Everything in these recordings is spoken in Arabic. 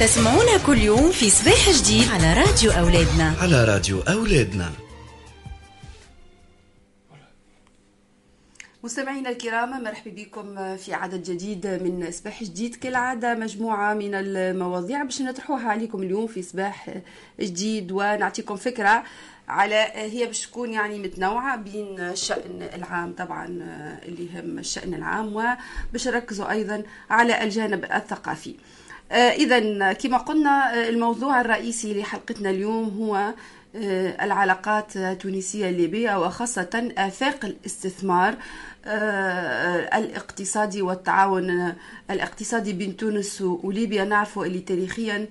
تسمعونا كل يوم في صباح جديد على راديو أولادنا. على راديو أولادنا. مستمعينا الكرام مرحبا بكم في عدد جديد من صباح جديد. كالعادة مجموعة من المواضيع باش نطرحوها عليكم اليوم في صباح جديد. ونعطيكم فكرة على هي باش تكون يعني متنوعة بين الشأن العام طبعا اللي يهم الشأن العام وباش نركزوا أيضا على الجانب الثقافي. إذا كما قلنا الموضوع الرئيسي لحلقتنا اليوم هو العلاقات التونسية الليبية وخاصة آفاق الاستثمار الاقتصادي والتعاون الاقتصادي بين تونس وليبيا. نعرف اللي تاريخيا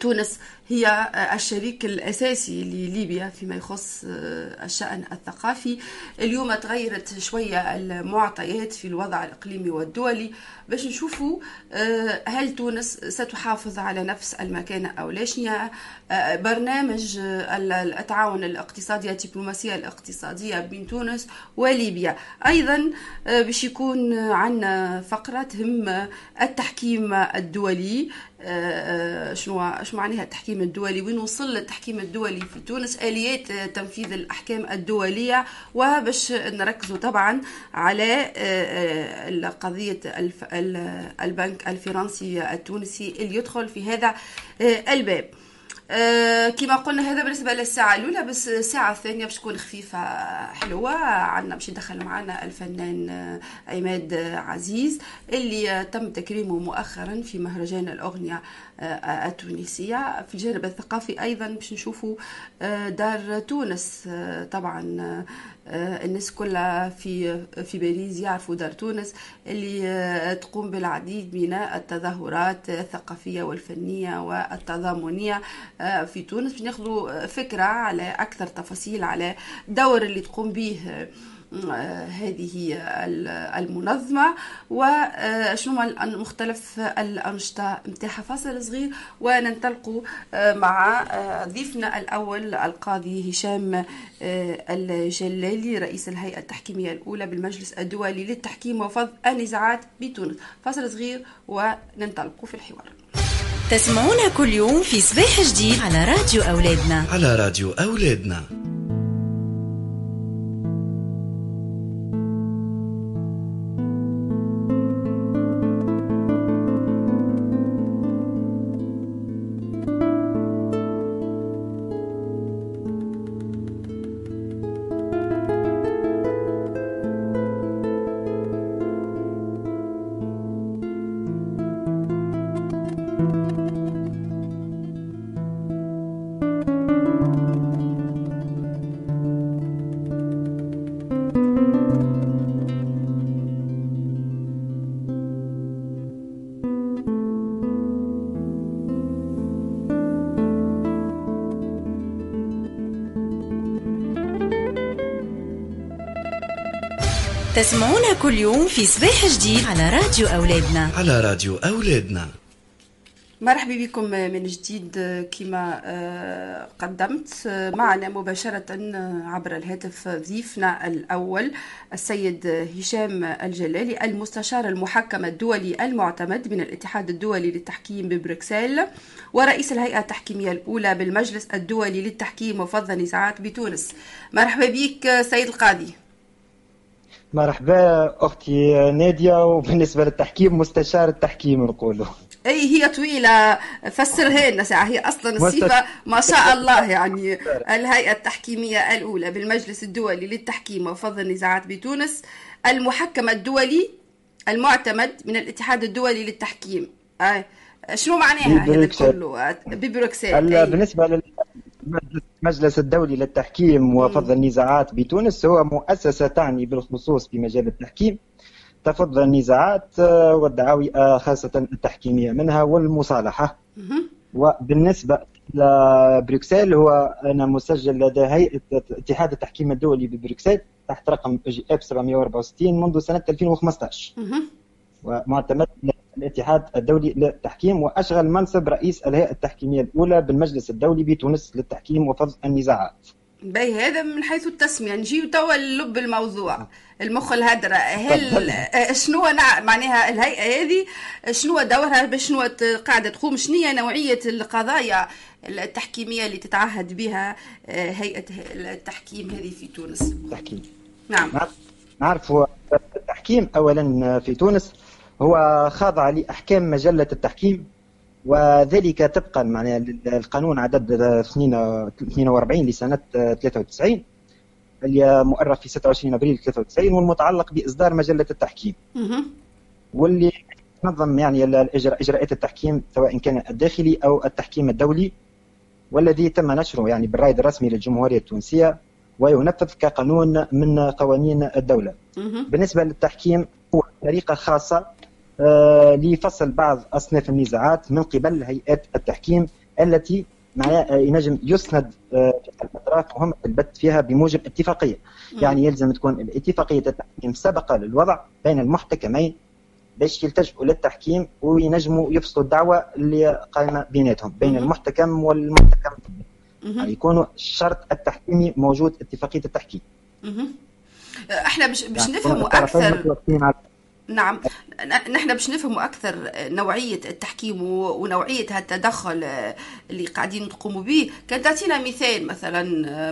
تونس هي الشريك الأساسي لليبيا فيما يخص الشأن الثقافي. اليوم تغيرت شوية المعطيات في الوضع الإقليمي والدولي. باش نشوفوا هل تونس ستحافظ على نفس المكانة أو لاش برنامج التعاون الاقتصادي الدبلوماسية الاقتصادية بين تونس وليبيا. أيضا باش يكون عندنا فقرة تهم التحكيم الدولي. شنو شنو معناها التحكيم الدولي وين وصل التحكيم الدولي؟ في تونس آليات تنفيذ الأحكام الدولية. وباش نركزوا طبعا على قضية البنك الفرنسي التونسي اللي يدخل في هذا الباب. آه كما قلنا هذا بالنسبة للساعة الأولى بس الساعة الثانية باش تكون خفيفة حلوة. عندنا باش يدخل معنا الفنان عماد عزيز اللي تم تكريمه مؤخرا في مهرجان الأغنية التونسية. في الجانب الثقافي أيضا باش نشوفوا دار تونس. طبعا الناس كلها في في باريس يعرفوا دار تونس اللي تقوم بالعديد من التظاهرات الثقافية والفنية والتضامنية في تونس باش ناخذوا فكرة على أكثر تفاصيل على الدور اللي تقوم به. هذه المنظمة وشنو مختلف الأنشطة؟ متاعها فاصل صغير وننطلقوا مع ضيفنا الأول القاضي هشام الجلالي رئيس الهيئة التحكيمية الأولى بالمجلس الدولي للتحكيم وفض النزاعات بتونس. فاصل صغير وننطلقوا في الحوار. تسمعونا كل يوم في صباح جديد على راديو أولادنا. على راديو أولادنا. تسمعونا كل يوم في صباح جديد على راديو أولادنا. على راديو أولادنا. مرحبا بكم من جديد كما قدمت معنا مباشرة عبر الهاتف ضيفنا الأول السيد هشام الجلالي المستشار المحكم الدولي المعتمد من الاتحاد الدولي للتحكيم ببروكسل ورئيس الهيئة التحكيمية الأولى بالمجلس الدولي للتحكيم وفض النزاعات بتونس. مرحبا بك سيد القاضي. مرحبا أختي نادية وبالنسبة للتحكيم مستشار التحكيم نقولوا أي هي طويلة. فسرها لنا ساعة. هي أصلا الصفه ما شاء الله يعني الهيئة التحكيمية الأولى بالمجلس الدولي للتحكيم وفض النزاعات بتونس المحكم الدولي المعتمد من الاتحاد الدولي للتحكيم. آه. شنو معناها هذا كله؟ ببروكسل. بالنسبة المجلس الدولي للتحكيم وفض النزاعات بتونس هو مؤسسة تعني بالخصوص في مجال التحكيم. تفض النزاعات والدعاوي خاصة التحكيمية منها والمصالحة. وبالنسبة لبروكسل هو أنا مسجل لدى هيئة اتحاد التحكيم الدولي ببروكسل تحت رقم GF 764 منذ سنة 2015 ومعتمد الاتحاد الدولي للتحكيم وأشغل منصب رئيس الهيئة التحكيمية الأولى بالمجلس الدولي بتونس للتحكيم وفض النزاعات. باهي هذا من حيث التسمية. نجيو توا للب الموضوع. المخ الهدرة هل آه، شنو. معناها الهيئة هذه شنو دورها باش شنو قاعدة تقوم؟ شنو نوعية القضايا التحكيمية اللي تتعهد بها آه، هيئة التحكيم هذه في تونس؟ التحكيم نعم. نعرف التحكيم أولا في تونس هو خاضع لأحكام مجلة التحكيم وذلك طبقا معناها القانون عدد 42 لسنة 93 اللي مؤرخ في 26 أبريل 93 والمتعلق بإصدار مجلة التحكيم. واللي تنظم يعني إجراءات التحكيم سواء كان الداخلي أو التحكيم الدولي والذي تم نشره يعني بالرائد الرسمي للجمهورية التونسية وينفذ كقانون من قوانين الدولة. بالنسبة للتحكيم هو طريقة خاصة لفصل بعض أصناف النزاعات من قبل هيئات التحكيم التي معناها ينجم يسند آه، الأطراف وهم البت فيها بموجب اتفاقية. يعني يلزم تكون الاتفاقيه التحكيم سبق للوضع بين المحتكمين باش يلتجئوا للتحكيم وينجموا يفصلوا الدعوة اللي قائمة بيناتهم بين المحتكم والمحتكم. يعني يكونوا الشرط التحكيمي موجود اتفاقية التحكيم. إحنا باش باش يعني نفهموا أكثر نعم. نحن باش نفهموا أكثر نوعية التحكيم ونوعية هالتدخل اللي قاعدين تقوموا به. كان تعطينا مثال مثلا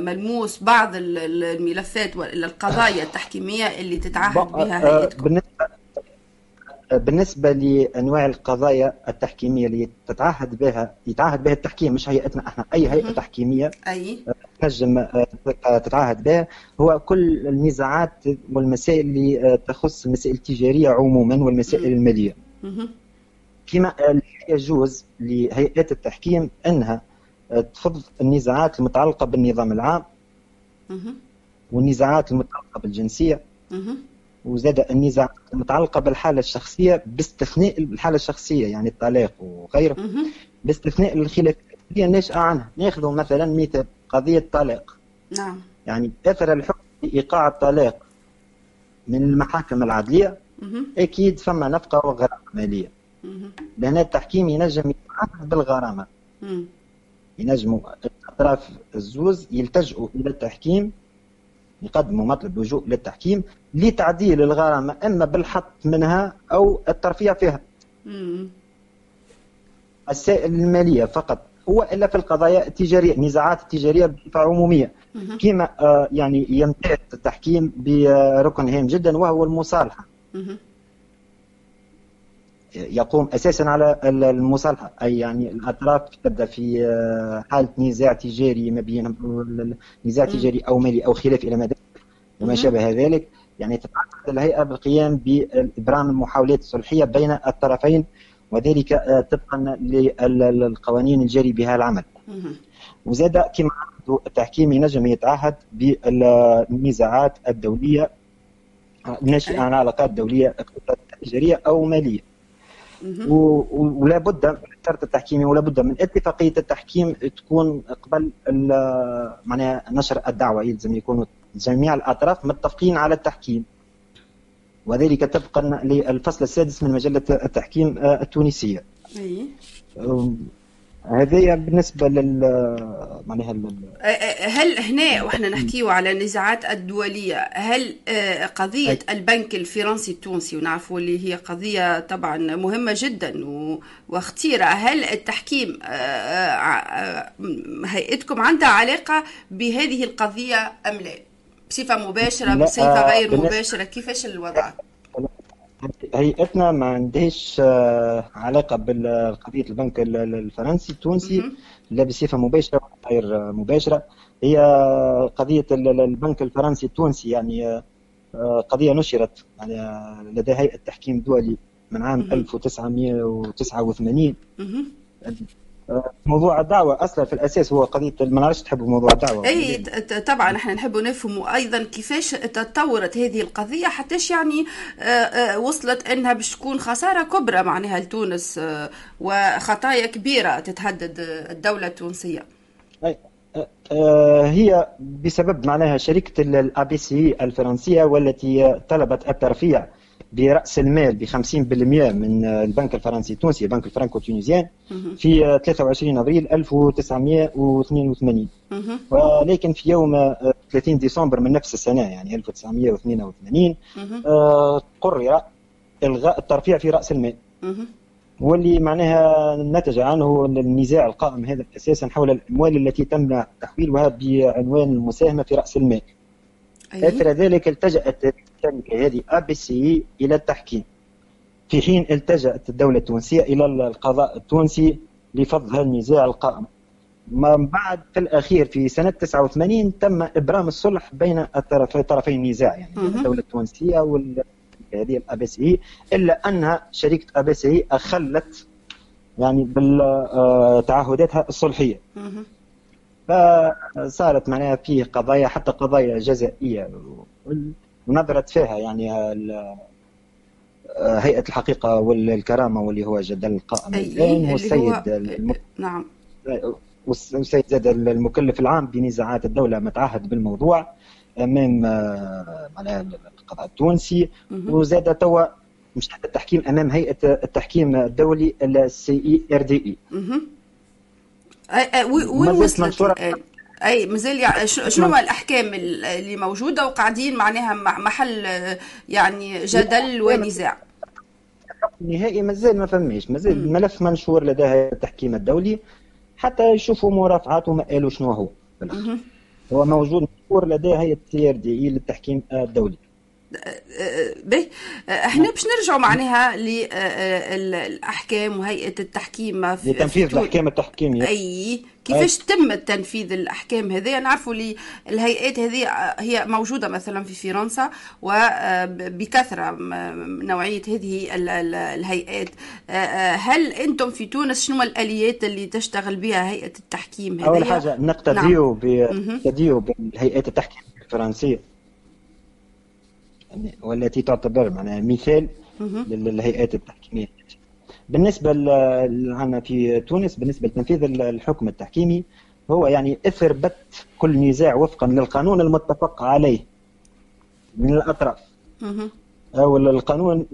ملموس بعض الملفات ولا القضايا التحكيمية اللي تتعهد بها آه، هيئتكم بالنسبة لأنواع القضايا التحكيمية اللي تتعهد بها يتعهد بها التحكيم مش هيئتنا إحنا أي هيئة تحكيمية أي. تنجم آه، تتعهد بها. هو كل النزاعات والمسائل اللي آه، تخص المسائل التجاريه عموما والمسائل المالية. كما يجوز لهيئات التحكيم إنها آه، تفض النزاعات المتعلقة بالنظام العام والنزاعات المتعلقة بالجنسية. وزاد النزاعات المتعلقه بالحالة الشخصية باستثناء الحالة الشخصية يعني الطلاق وغيره باستثناء الخلافات اللي ناشئة عنها. ناخذ مثلا مثال قضية الطلاق نعم. يعني اثر الحكم بايقاع الطلاق من المحاكم العدلية أكيد فما نفقة وغرامة مالية. لأن التحكيم ينجم يتعامل بالغرامة. ينجموا الاطراف الزوز يلتجئوا إلى التحكيم يقدموا مطلب لجوء للتحكيم لتعديل الغرامة إما بالحط منها أو الترفيع فيها. السائل المالية فقط. هو إلا في القضايا التجارية النزاعات التجارية بصفة عمومية. كما آه، يعني يمتاز التحكيم بركن هام جدا وهو المصالحة. يقوم أساسا على المصالحة. أي يعني الأطراف تبدأ في آه، حالة نزاع تجاري ما بين نزاع تجاري أو مالي أو خلاف إلى ما وما شابه ذلك. يعني تتعهد الهيئة بالقيام بابرام المحاولات الصلحية بين الطرفين وذلك آه، طبقا للقوانين الجاري بها العمل. وزاد كما التحكيم ينجم يتعهد بالنزاعات الدولية ناشئه عن علاقات دولية تجارية أو مالية. ولا بد من الشرط التحكيمي ولا بد من اتفاقية التحكيم تكون قبل معناها نشر الدعوة يلزم يكونوا جميع الأطراف متفقين على التحكيم وذلك طبقا للفصل السادس من مجلة التحكيم التونسية. أي. هذه بالنسبة لل معناها هل هنا وإحنا نحكيو على النزاعات الدولية هل قضية البنك الفرنسي التونسي ونعرفوا اللي هي قضية طبعا مهمة جدا وخطيره هل التحكيم هيئتكم عندها علاقة بهذه القضية أم لا؟ بصفة مباشرة بصفة غير مباشرة كيفاش الوضع؟ هيئتنا ما عندهاش آه، علاقة بقضيه البنك الفرنسي التونسي لا بصفة مباشرة ولا غير مباشرة. هي قضية البنك الفرنسي التونسي يعني آه، قضية نشرت يعني لدى هيئة تحكيم دولي من عام 1989 موضوع الدعوة أصلا في الأساس هو قضية ما نعرفش تحبوا موضوع الدعوة أي طبعا إحنا نحبوا نفهموا أيضا كيفاش تطورت هذه القضية حتىش يعني آه، آه، وصلت أنها باش تكون خسارة كبرى معناها لتونس آه، وخطايا كبيرة تتهدد الدولة التونسية. أي. هي بسبب معناها شركة ال ABCI الفرنسية والتي طلبت الترفيع برأس المال ب 50% من البنك الفرنسي التونسي البنك ال franco-tunisien في 23 أبريل 1982 ولكن في يوم 30 ديسمبر من نفس السنة يعني 1982 آه، قرر إلغاء الترفيع في رأس المال. واللي معناها نتج عنه النزاع القائم هذا أساسا حول الأموال التي تم تحويلها بعنوان المساهمة في رأس المال. أثر ذلك التجأت الشركة هذه سي إلى التحكيم. في حين التجأت الدولة التونسية إلى القضاء التونسي لفض هذا النزاع القائم. ما بعد في الأخير في سنة 89 تم إبرام الصلح بين طرفي النزاع يعني الدولة التونسية وال هذه ال ABCI إلا أنها شركه ABCI أخلت يعني بالتعهداتها الصلحية. فصارت معناها فيه قضايا حتى قضايا جزائية ونظرت فيها يعني هيئة الحقيقة والكرامة واللي هو جدل القائم الان والسيد الم... نعم. والسيد زاد المكلف العام بنزاعات الدولة متعهد بالموضوع أمام معناها القضاء التونسي. وزاد توا مش التحكيم أمام هيئة التحكيم الدولي ال CIRDI. وين وصلت؟ أي مازال يعني شنو هو الأحكام اللي موجودة وقاعدين معناها محل يعني جدل ونزاع؟ نهائي مازال ما فماش. مازال الملف منشور لدى التحكيم الدولي حتى يشوفوا مرافعاته ما قالوا شنو هو. هو موجود مشهور لدى هيئة التي آر دي للتحكيم الدولي. به إحنا باش نرجعوا معناها للاحكام وهيئة التحكيم في لتنفيذ الأحكام التحكيمية. أي كيفاش تم تنفيذ الأحكام هذه نعرفوا لي الهيئات هذه هي موجودة مثلا في فرنسا وبكثره نوعية هذه الهيئات. هل أنتم في تونس شنو الآليات اللي تشتغل بها هيئة التحكيم هذه أول حاجة نقتديو نعم. بالهيئات التحكيم الفرنسية. والتي تعتبر معناها مثال للهيئات التحكيمية. بالنسبة لنا في تونس بالنسبة لتنفيذ الحكم التحكيمي هو يعني إثر بت كل نزاع وفقا للقانون المتفق عليه من الأطراف. أو القانون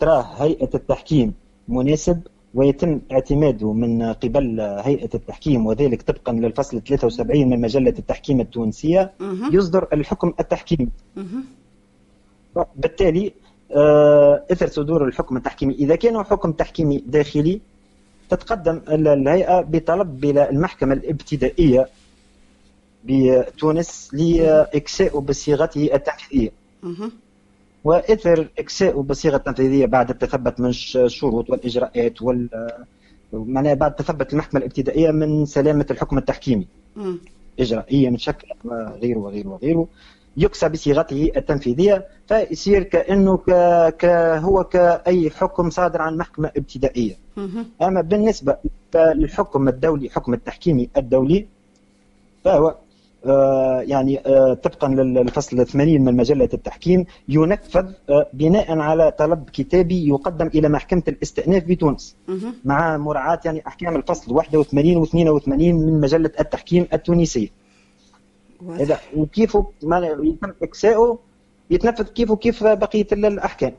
تراه هيئة التحكيم مناسب ويتم اعتماده من قبل هيئة التحكيم وذلك طبقا للفصل 73 من مجلة التحكيم التونسية. يصدر الحكم التحكيمي. بالتالي آه، إثر صدور الحكم التحكيمي. إذا كان حكم تحكيمي داخلي تتقدم الهيئة بطلب إلى المحكمة الابتدائية بتونس لإكساء بصيغته التنفيذية. وإثر إكساء بصيغة التنفيذية بعد التثبت من الشروط والإجراءات وال معناها بعد تثبت المحكمة الابتدائية من سلامة الحكم التحكيمي. اجرائيا شكل وغيره وغيره وغيره. يكسى بصيغته التنفيذية فيصير كأنه ك... ك... هو كأي حكم صادر عن محكمة ابتدائية. أما بالنسبة للحكم الدولي حكم التحكيمي الدولي فهو آه يعني آه طبقا للفصل 80 من مجلة التحكيم ينفذ آه بناء على طلب كتابي يقدم إلى محكمة الاستئناف بتونس. مع مراعاة يعني أحكام الفصل 81 و 82 من مجلة التحكيم التونسية. إذا وكيف يتم اكساؤه يتنفذ كيف وكيف بقيه الأحكام.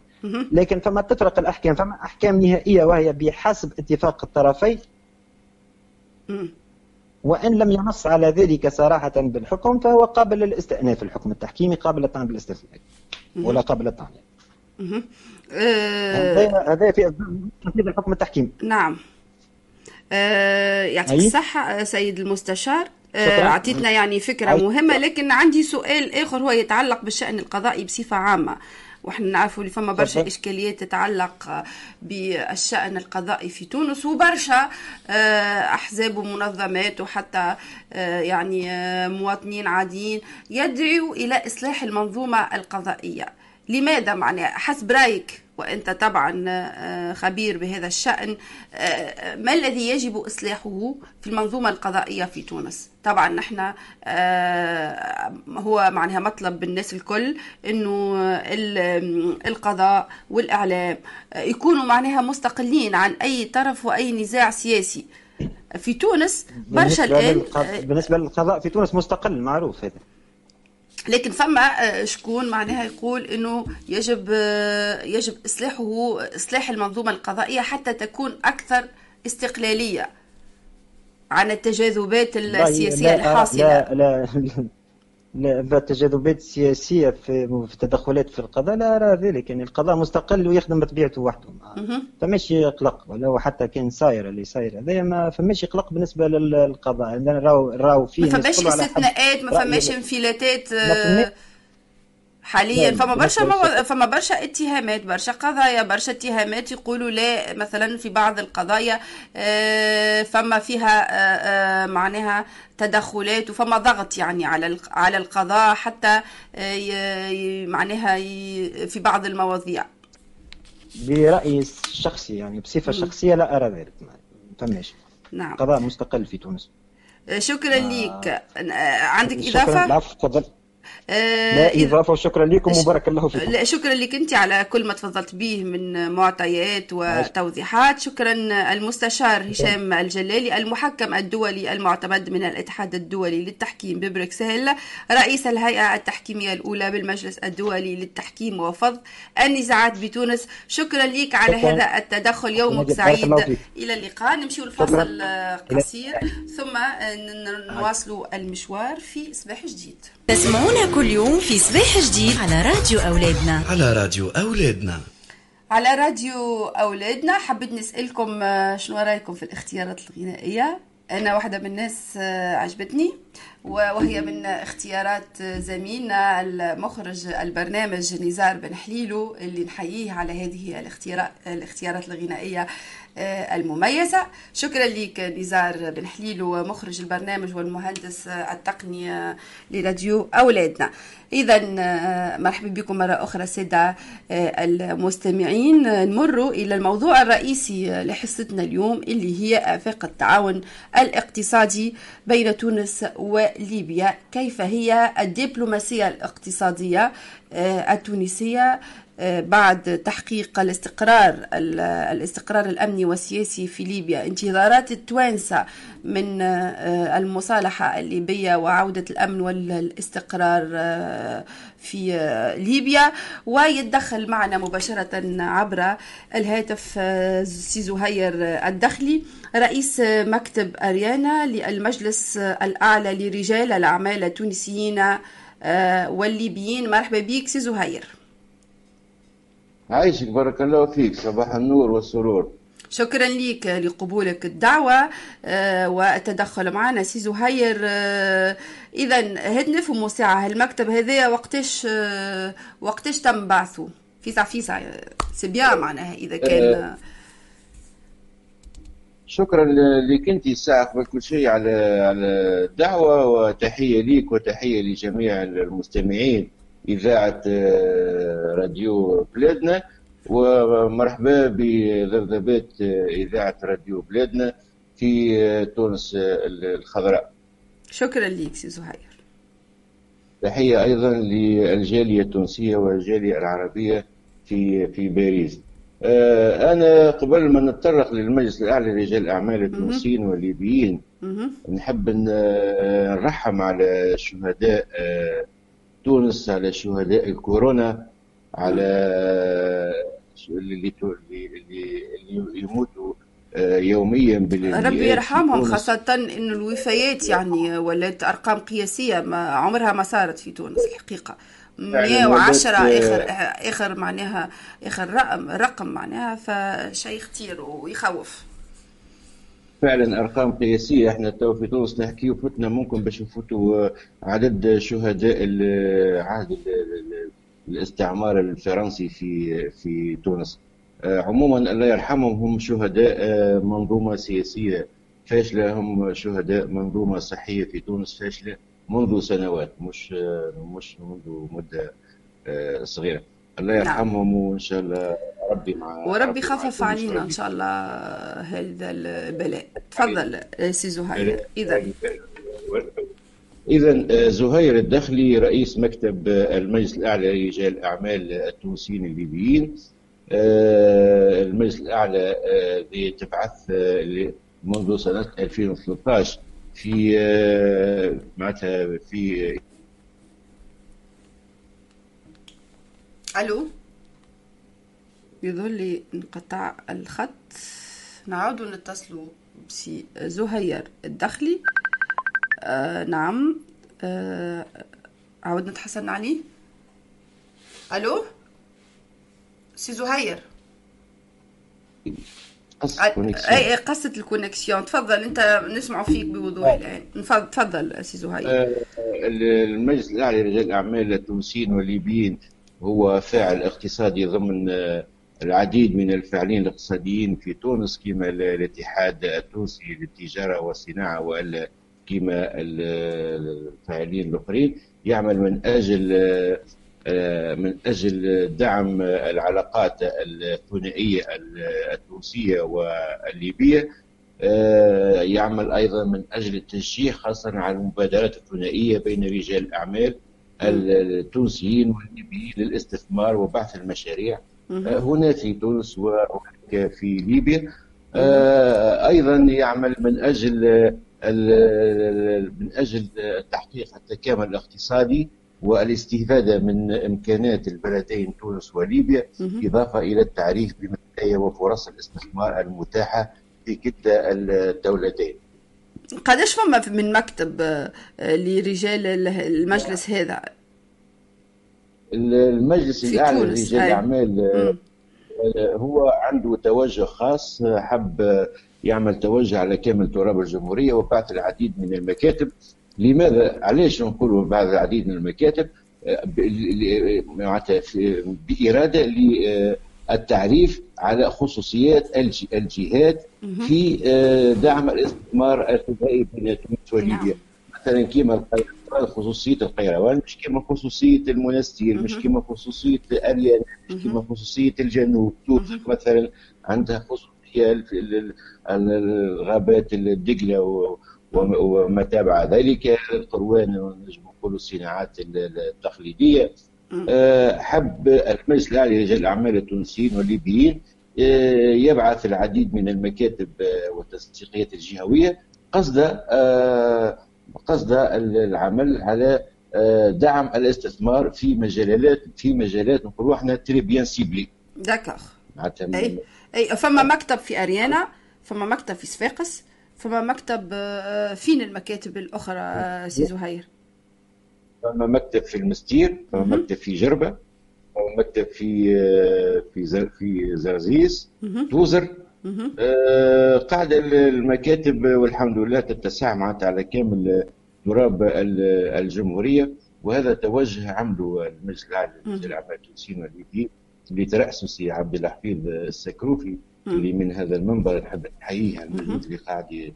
لكن فما تفرق الأحكام فما أحكام نهائية وهي بحسب اتفاق الطرفين وإن لم ينص على ذلك صراحة بالحكم فهو قابل للاستئناف الحكم التحكيمي قابل للطعن بالاستثناء ولا قابل للطعن. آه، هذا في تنفيذ الحكم التحكيمي. نعم. آه، يعطيك الصحة سيد المستشار. آه، أعطيتنا يعني فكرة مهمة لكن عندي سؤال آخر هو يتعلق بالشأن القضائي بصفة عامة. وحنا نعرفوا اللي فما برشا إشكاليات تتعلق بالشأن القضائي في تونس وبرشا آه، أحزاب ومنظمات وحتى آه، يعني مواطنين عاديين يدعوا إلى إصلاح المنظومة القضائية. لماذا؟ معناها حسب رأيك. وأنت طبعا آه، خبير بهذا الشأن. آه، ما الذي يجب إصلاحه في المنظومة القضائية في تونس؟ طبعا نحن آه، هو معناها مطلب بالناس الكل أنه القضاء والإعلام يكونوا معناها مستقلين عن أي طرف وأي نزاع سياسي. في تونس برشا الآن بالنسبة للقضاء في تونس مستقل معروف هذا. لكن فما آه، شكون معناها يقول إنه يجب آه، يجب إصلاحه إصلاح المنظومة القضائية حتى تكون أكثر استقلالية عن التجاذبات السياسية الحاصلة. لا لا لا. التجاذبات السياسيه في في التدخلات في القضاء لا ارى ذلك. يعني القضاء مستقل ويخدم بطبيعته وحده. فماش قلق ولا حتى كان صاير اللي صاير هذا ما فماش قلق بالنسبة للقضاء. راهو راهو فيه ما فماش استثناءات ما فماش انفلاتات حاليا. فما برشا مو... فما برشا اتهامات برشا قضايا برشا اتهامات يقولوا لا مثلا في بعض القضايا آه، فما فيها آه، معناها تدخلات وفما ضغط يعني على على القضاء حتى معناها في بعض المواضيع. برأيي الشخصي يعني بصفة شخصية لا أرى ذلك فماش. نعم. قضاء مستقل في تونس. شكرا لك عندك إضافة؟ العفو تفضل. آه، لا إضافة وشكرا لكم وبارك الله فيكم. لا شكرا لك أنت على كل ما تفضلت به من معطيات وتوضيحات. شكرا المستشار هشام الجلالي المحكم الدولي المعتمد من الاتحاد الدولي للتحكيم ببروكسل رئيس الهيئة التحكيمية الأولى بالمجلس الدولي للتحكيم وفض النزاعات بتونس. شكرا لك على شكرا. هذا التدخل. يومك سعيد. إلى اللقاء. نمشي الفاصل قصير ثم نواصل المشوار في صباح جديد. تسمعونا كل يوم في صباح جديد على راديو أولادنا. على راديو أولادنا. على راديو أولادنا حبيت نسألكم آه، شنو رأيكم في الاختيارات الغنائية؟ أنا واحدة من الناس آه، عجبتني وهي من اختيارات زميلنا المخرج البرنامج نزار بن حليلو اللي نحييه على هذه الاختيارات الغنائية. آه، المميزة. شكرا لك نزار بن حليل ومخرج البرنامج والمهندس التقني لراديو أولادنا. إذا آه، مرحبا بكم مرة أخرى سادة آه، المستمعين. نمر إلى الموضوع الرئيسي لحصتنا اليوم اللي هي آفاق التعاون الاقتصادي بين تونس وليبيا. كيف هي الدبلوماسية الاقتصادية التونسية بعد تحقيق الاستقرار الاستقرار الأمني والسياسي في ليبيا. انتظارات التوانسة من آه، المصالحة الليبية وعودة الأمن والاستقرار آه، في آه، ليبيا. ويتدخل معنا مباشرة عبر الهاتف سي زهير الدخلي رئيس مكتب أريانا للمجلس الأعلى لرجال الأعمال التونسيين والليبيين. مرحبا بك سي زهير. عايشك بارك الله فيك صباح النور والسرور. شكرا لك لقبولك الدعوة آه، والتدخل معنا سي زهير آه، إذا هاد نفهموا ساعة المكتب هذا وقتاش آه، وقتاش تم بعثه؟ فيسع فيسع c'est bien معناها إذا كان. شكرا لك أنت الساعة قبل كل شيء على على الدعوة وتحية ليك وتحية لجميع المستمعين. إذاعة آه، راديو بلادنا ومرحبا بذبذبات آه، إذاعة راديو بلادنا في آه، تونس الخضراء. شكرا لك سي زهير. تحية أيضا للجالية التونسية والجالية العربية في في باريس. أنا قبل ما نتطرق للمجلس الأعلى لرجال الأعمال التونسيين والليبيين نحب نرحم على الشهداء تونس على شهداء الكورونا على اللي اللي يموتوا آه، يوميا ربي يرحمهم خاصة انه الوفيات يعني ولات أرقام قياسية ما عمرها ما صارت في تونس الحقيقة. 110 اخر آخر معناها آخر رقم رقم معناها فشيء خطير ويخوف. فعلا أرقام قياسية. إحنا تو في تونس نحكي وفتنا ممكن باش نفوتوا عدد شهداء عهد الاستعمار الفرنسي في في تونس. آه، عموما الله يرحمهم هم شهداء آه، منظومة سياسية فاشلة. هم شهداء منظومة صحية في تونس فاشلة منذ سنوات مش آه، مش منذ مدة صغيرة. الله نعم. يرحمهم وإن شاء الله ربي مع وربي يخفف علينا إن شاء الله هذا البلاء. تفضل سي زهير. اذا اذا آه، زهير الدخلي رئيس مكتب المجلس الأعلى لرجال الأعمال التونسيين الليبيين. آه، المجلس الأعلى آه، تبعث منذ سنة 2013 في معناتها في ألو؟ يظهر لي انقطع الخط. نعود نتصلوا بسي زهير الدخلي آه نعم. آه عاود نتحصل عليه ألو؟ سي زهير. أي قصت ال connexion تفضل أنت نسمع فيك بوضوح الآن. تفضل سي زهير. آه، المجلس الأعلى لرجال الأعمال التونسيين والليبيين. هو فاعل اقتصادي ضمن آه، العديد من الفاعلين الاقتصاديين في تونس كما ال- الاتحاد التونسي للتجارة والصناعة وال كما ال- الفاعلين الآخرين. يعمل من أجل آه، آه، من أجل دعم العلاقات الثنائية التونسية والليبية. يعمل أيضا من أجل التشجيع خاصة على المبادرات الثنائية بين رجال الأعمال التونسيين والليبيين للاستثمار وبحث المشاريع. آه، هنا في تونس وهناك في ليبيا. آه، أيضا يعمل من أجل من أجل تحقيق التكامل الاقتصادي والاستفادة من إمكانات البلدين تونس وليبيا إضافة إلى التعريف بمزايا وفرص الاستثمار المتاحة في كلتا الدولتين. قداش فما من مكتب آه، لرجال ال- المجلس هذا المجلس الأعلى لرجال. الأعمال مم. هو عنده توجه خاص حب يعمل توجه على كامل تراب الجمهورية وبعث العديد من المكاتب لماذا علاش نقولوا بعض العديد من المكاتب معناتها بإرادة للتعريف على خصوصيات الج- الجهات في آه، دعم الاستثمار الثنائي بين تونس وليبيا. مثلا كيما خصوصية القيروان مش كيما خصوصية المنستير مش كيما خصوصية أريان مش كيما خصوصية الجنوب. تونس مثلا عندها ال- الغابات الدجلة و- وما تابع ذلك القروان نجم نقولوا الصناعات ال- التقليدية. آه، حب المجلس الاعلى لرجال الاعمال التونسيين والليبيين آه، يبعث العديد من المكاتب آه، والتنسيقيات الجهوية. قصد آه، قصد العمل على آه، دعم الاستثمار في مجالات في مجالات نقولوا إحنا très bien ciblés d'accord أي أي فما مكتب في أريانا فما مكتب في صفاقس فما مكتب آه، فين المكاتب الأخرى آه، سي زهير؟ فما مكتب في المنستير فما مكتب في جربة فما مكتب في في في زرزيس توزر آه، قاعدة المكاتب والحمد لله تتسع معناتها على كامل تراب ال- الجمهورية وهذا توجه عمله المجلس الأعلى للأعمال التونسيين والليبيين اللي ترأسه سي عبد الحفيظ السكروفي اللي من هذا المنبر نحب نحييه على المجهود اللي قاعد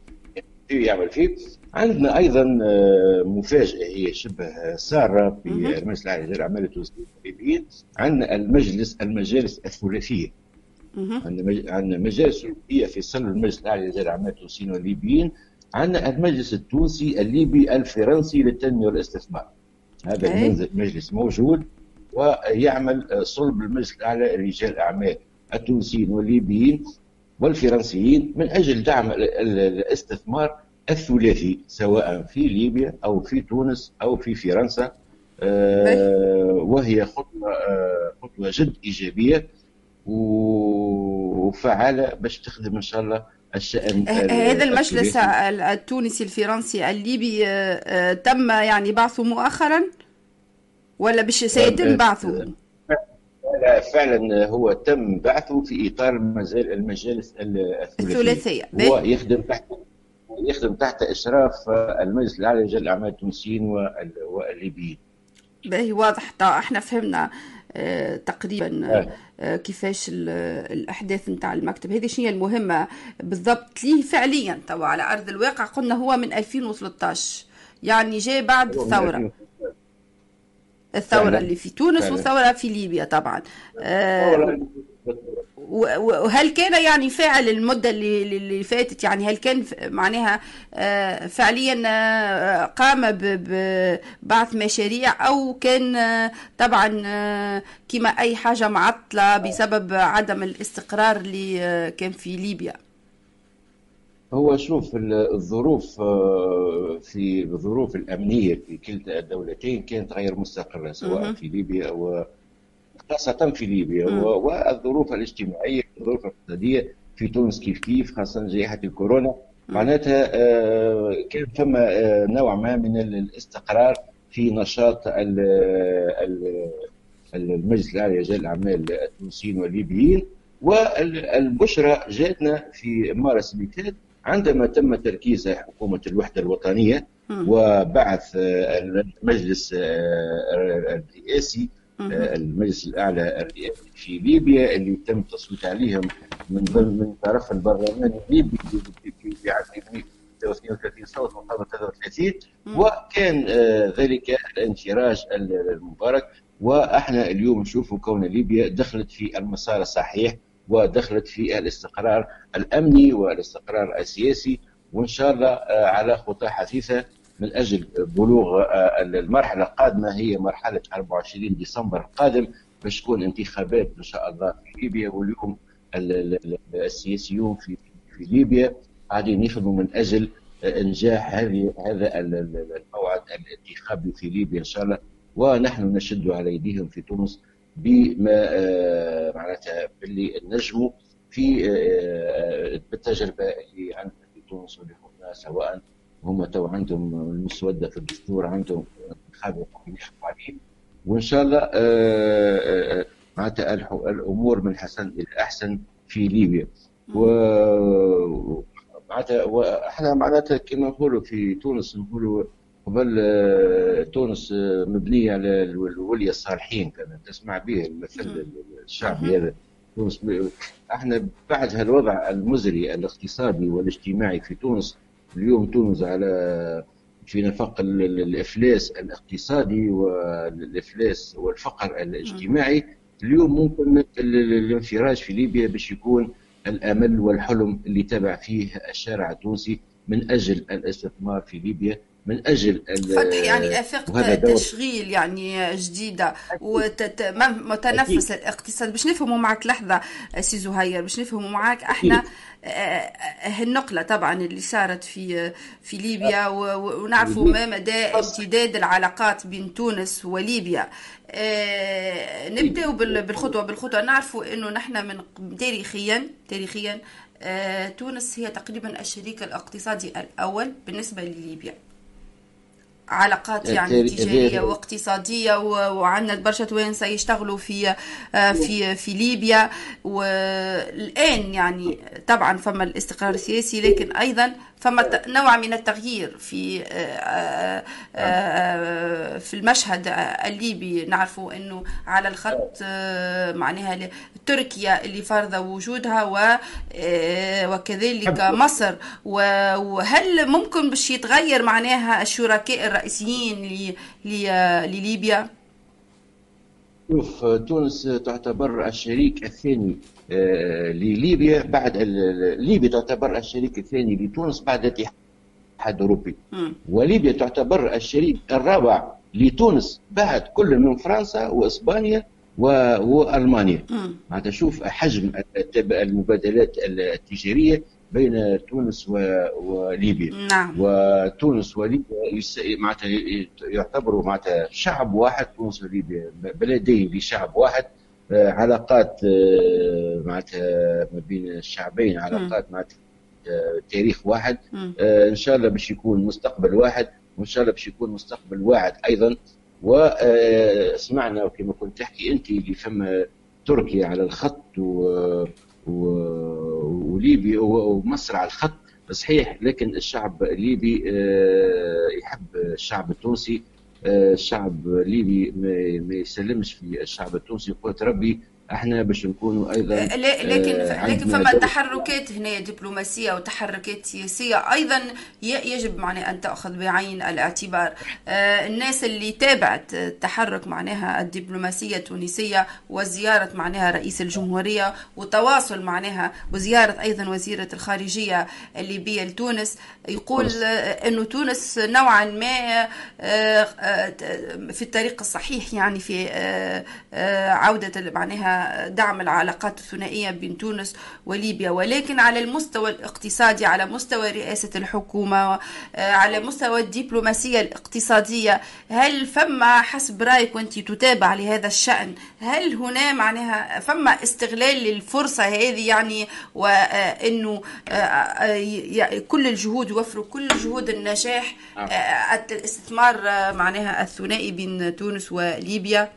يعمل فيه. عندنا أيضا آه، مفاجأة هي شبه سارة في المجلس الاعلى للاعمال التونسيين والليبيين عندنا المجلس المجالس الثلاثية. عندنا مج- عندنا مجالس ثلاثية في صلب المجلس الأعلى للاعمال التونسيين والليبيين. عندنا المجلس التونسي الليبي الفرنسي للتنمية والاستثمار. هذا. المنزل- المجلس موجود ويعمل آه، صلب المجلس الأعلى لرجال الأعمال التونسيين والليبيين. والفرنسيين من أجل دعم ال- ال- الاستثمار الثلاثي سواء في ليبيا أو في تونس أو في فرنسا آه، وهي خطوة آه، خطوة جد إيجابية و- وفعالة باش تخدم إن شاء الله الشأن ال- هذا المجلس التونسي الفرنسي الليبي آه، تم يعني بعثه مؤخرا؟ ولا باش سيتم بعثه؟ فعلا هو تم بعثه في إطار المجال المجالس. الثلاثية. هو باهي. يخدم تحت يخدم تحت إشراف المجلس الاعلى لرجال الأعمال التونسيين وال- والليبيين. باهي واضح. إحنا فهمنا آه، تقريبا آه. آه، كيفاش ال- الأحداث نتاع المكتب. هذه شنو هي المهمة بالضبط؟ ليه فعليا توا على أرض الواقع. قلنا هو من 2013 يعني جاء بعد الثورة. الثورة فعلا. اللي في تونس فعلا. والثورة في ليبيا طبعا آه، وهل كان يعني فاعل المدة اللي, اللي فاتت يعني هل كان معناها آه، فعليا آه، قام ببعث مشاريع أو كان طبعا آه، كما أي حاجة معطلة بسبب عدم الاستقرار اللي كان في ليبيا هو شوف ال- الظروف آه، في الظروف الأمنية في كلتا الدولتين كانت غير مستقرة سواء. في ليبيا أو خاصة في ليبيا والظروف الاجتماعية والظروف الاقتصادية في تونس كيف كيف خاصة جائحة الكورونا. معناتها آه، كان ثم آه، نوع ما من الاستقرار في نشاط المجلس الأعلى لرجال الأعمال التونسيين والليبيين. والبشرى جاتنا في مارس اللي فات عندما تم تركيز حكومة الوحدة الوطنية وبعث المجلس الرئاسي المجلس الأعلى الرئاسي في ليبيا اللي تم التصويت عليهم من ضمن من طرف البرلمان الليبي في عام 32 صوت مقابل 33 وكان آه، ذلك الانفراج المبارك. وأحنا اليوم نشوف كون ليبيا دخلت في المسار الصحيح ودخلت في الاستقرار الأمني والاستقرار السياسي وإن شاء الله آه، على خطى حثيثة من أجل بلوغ آه، المرحلة القادمة هي مرحلة 24 ديسمبر القادم باش تكون انتخابات إن شاء الله في ليبيا واليوم السياسيون في في ليبيا. قاعدين يخدموا من أجل إنجاح هذه هذا الموعد الانتخابي في ليبيا إن شاء الله. ونحن نشد على ايديهم في تونس بما آه، معناتها باللي نجموا في آه، بالتجربة اللي عندنا في تونس واللي هنا سواء هم تو عندهم المسودة في الدستور عندهم انتخاب يحكموا عليه وإن شاء الله آه، معناتها الأمور من حسن إلى أحسن في ليبيا. و معناتها إحنا معناتها كما نقولوا في تونس نقولوا قبل آه، تونس آه، مبنية على الولي الصالحين كما تسمع به المثل الشعبي هذا. تونس إحنا بعد هالوضع المزري الاقتصادي والاجتماعي في تونس اليوم تونس على في نفق الإفلاس الاقتصادي والإفلاس والفقر الاجتماعي. اليوم ممكن الانفراج في ليبيا باش يكون الأمل والحلم اللي تبع فيه الشارع التونسي من أجل الاستثمار في ليبيا. من أجل فتح يعني آفاق تشغيل يعني جديدة وتنفس الاقتصاد. باش نفهموا معك لحظة سي زهير باش نفهموا معك إحنا هالنقله طبعا اللي صارت في في ليبيا ونعرفوا ما مدى امتداد العلاقات بين تونس وليبيا. آه، نبداو بالخطوة بالخطوة. نعرفوا إنه نحن من تاريخيا تاريخيا آه، تونس هي تقريبا الشريك الاقتصادي الأول بالنسبة لليبيا. علاقات يعني تجارية واقتصادية وعندنا برشا توانسه يشتغلوا في آه، في في ليبيا. والآن يعني طبعا فما الاستقرار السياسي لكن أيضا فما نوع من التغيير في آه، آه، في المشهد الليبي. نعرفوا إنه على الخط معناها تركيا اللي فرض وجودها وكذلك مصر. وهل ممكن باش يتغير معناها الشركاء الرئيسيين لليبيا؟ شوف تونس تعتبر الشريك الثاني آه، لليبيا بعد ليبيا تعتبر الشريك الثاني لتونس بعد الاتحاد الأوروبي. وليبيا تعتبر الشريك الرابع لتونس بعد كل من فرنسا وإسبانيا وألمانيا. معناتها شوف حجم المبادلات التجارية بين تونس وليبيا. نعم. وتونس وليبيا معناتها يعتبروا معناتها شعب واحد تونس وليبيا بلدين لشعب واحد. آه، علاقات آه، معناتها ما بين الشعبين علاقات معناتها آه، تاريخ واحد. إن شاء الله باش يكون مستقبل واحد وإن شاء الله باش يكون مستقبل واعد أيضا. وسمعنا كما كنت تحكي أنت اللي فما تركيا على الخط و وليبيا ومصر على الخط. صحيح لكن الشعب الليبي آه، يحب الشعب التونسي. آه، الشعب الليبي ما يسلمش في الشعب التونسي. قلت ربي إحنا باش نكونوا أيضا آه، لكن آه لكن فما تحركات هنا دبلوماسية وتحركات سياسية أيضا يجب معناها أن تأخذ بعين الاعتبار. آه الناس اللي تابعت التحرك معناها الدبلوماسية التونسية وزيارة معناها رئيس الجمهورية وتواصل معناها وزيارة أيضا وزيرة الخارجية الليبية لتونس يقول انه تونس نوعا ما آه، آه، في الطريق الصحيح يعني في عودة معناها دعم العلاقات الثنائية بين تونس وليبيا. ولكن على المستوى الاقتصادي على مستوى رئاسة الحكومة على مستوى الدبلوماسية الاقتصادية هل فما حسب رأيك وأنت تتابع لهذا الشأن؟ هل هنا معناها فما استغلال للفرصة هذه يعني وأنه كل الجهود يوفروا كل جهود النجاح الاستثمار معناها الثنائي بين تونس وليبيا؟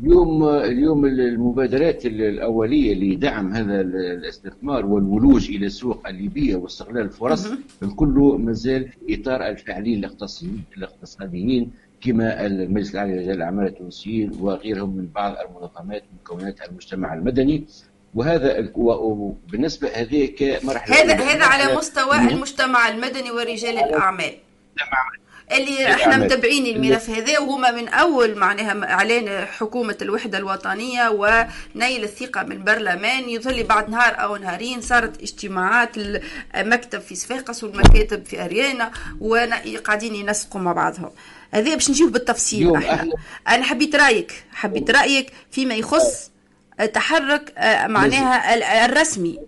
اليوم اليوم المبادرات الأولية لدعم هذا الاستثمار والولوج إلى السوق الليبية واستغلال الفرص الكل مازال في إطار الفاعلين الاقتصاديين كما المجلس الأعلى لرجال الأعمال التونسيين وغيرهم من بعض المنظمات مكونات المجتمع المدني. وهذا بالنسبة هذه كمرحله هذا هذا على مستوى المجتمع المدني ورجال الأعمال. اللي إحنا متابعين الملف هذا وهما من أول معناها إعلان حكومة الوحدة الوطنية ونيل الثقة من البرلمان يظل بعد نهار أو نهارين صارت اجتماعات المكتب في صفاقس والمكاتب في أريانا وقاعدين ينسقوا مع بعضهم. هذا باش نجيو بالتفصيل أحنا. أنا حبيت رأيك حبيت رأيك فيما يخص تحرك معناها الرسمي.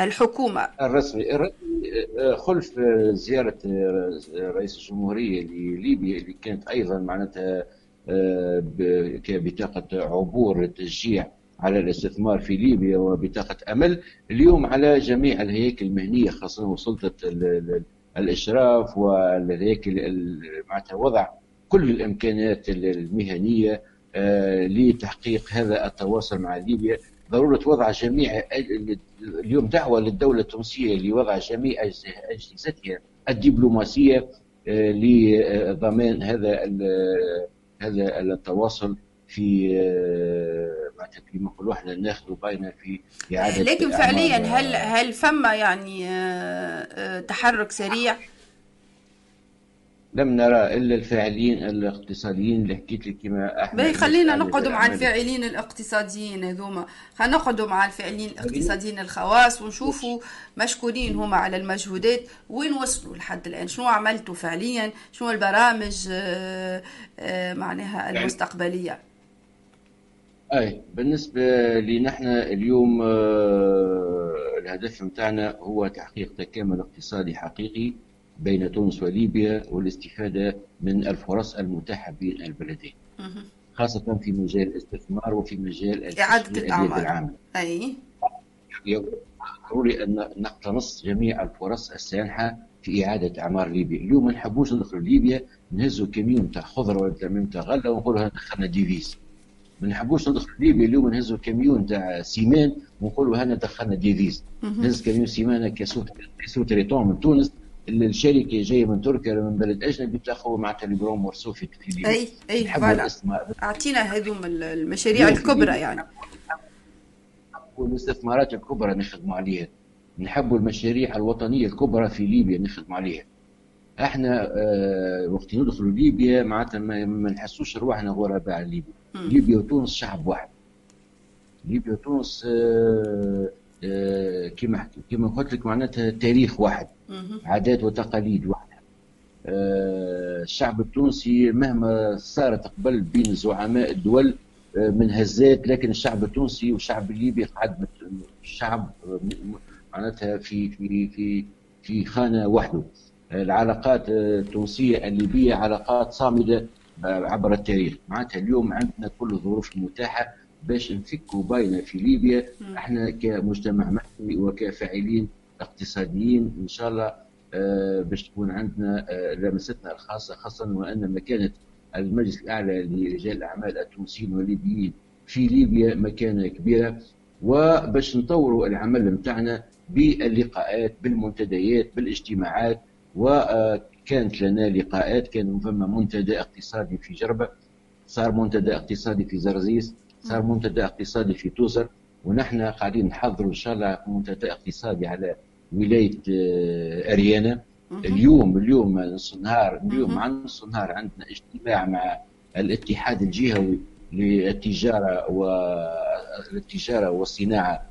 الحكومة. الرسمي خلف زيارة رئيس الجمهورية لليبيا اللي كانت أيضا معناتها كبطاقه عبور تشجيع على الاستثمار في ليبيا وبطاقة أمل اليوم على جميع الهياكل المهنية خاصة سلطه الأشراف والهياكل معناتها وضع كل الإمكانيات المهنية لتحقيق هذا التواصل مع ليبيا. ضرورة وضع جميع اليوم دعوة للدولة التونسية لوضع جميع أجهزتها الدبلوماسية لضمان هذا هذا التواصل في معناتها كما نقولوا إحنا ناخذ باينه في إعادة لكن فعليا هل هل فما يعني تحرك سريع؟ لم نرى إلا الفاعلين الاقتصاديين اللي حكيت لك كما إحنا خلينا نقعدوا مع الفاعلين الاقتصاديين هذوما. خلينا نقعدوا مع الفاعلين الاقتصاديين الخواص ونشوفوا مشكورين هما على المجهودات وين وصلوا لحد الآن؟ شنو عملتوا فعليا؟ شنو البرامج معناها المستقبلية؟ أي بالنسبة لنحن اليوم الهدف نتاعنا هو تحقيق تكامل اقتصادي حقيقي. بين تونس وليبيا والاستفادة من الفرص المتاحة بين البلدين خاصة في مجال الاستثمار وفي مجال إعادة الإعمار. أي. ضروري أن نقتنص جميع الفرص السانحة في إعادة إعمار ليبيا. اليوم ما نحبوش ندخلوا ليبيا نهزوا كميون تاع خضرة ولا كميون تاع غلة ونقولوا دخلنا devise. ما نحبوش ندخلوا ليبيا اليوم نهزوا كميون تاع ciment ونقولوا هنا دخلنا devise. نهز camion ciment ك sous-traitant من تونس الشركة جاية من تركيا ولا من بلد أجنبي تاخذ معت les grands marchés في في ليبيا أي et voilà. أعطينا هذوم المشاريع الكبرى يعني. والاستثمارات الكبرى نخدموا عليها. نحبوا المشاريع الوطنية الكبرى في ليبيا نخدموا عليها. إحنا آه وقت ندخلوا ليبيا معناتها ما نحسوش رواحنا غرباء على ليبيا. ليبيا وتونس شعب واحد. ليبيا وتونس آه كما كما قلت لك معناتها تاريخ واحد عادات وتقاليد واحدة. آه الشعب التونسي مهما صارت قبل بين زعماء الدول آه من هزات لكن الشعب التونسي والشعب الليبي قعد الشعب معناتها في في في في خانة وحده. العلاقات التونسية الليبية علاقات صامدة عبر التاريخ. معناتها اليوم عندنا كل الظروف المتاحة باش نفكوا باينة في ليبيا إحنا كمجتمع مدني وكفاعلين اقتصاديين إن شاء الله باش تكون عندنا لمستنا الخاصة خاصة وأن مكانه المجلس الأعلى لرجال الأعمال التونسيين والليبيين في ليبيا مكانة كبيرة. وباش نطوروا العمل نتاعنا باللقاءات بالمنتديات بالاجتماعات. وكانت لنا لقاءات كان فما منتدى اقتصادي في جربة صار منتدى اقتصادي في زرزيس. صار منتدى اقتصادي في توزر ونحن قاعدين نحضروا إن شاء الله منتدى اقتصادي على ولاية أريانا. اليوم اليوم نص النهار اليوم مع نص النهار عندنا اجتماع مع الاتحاد الجهوي للتجارة والتجاره والصناعة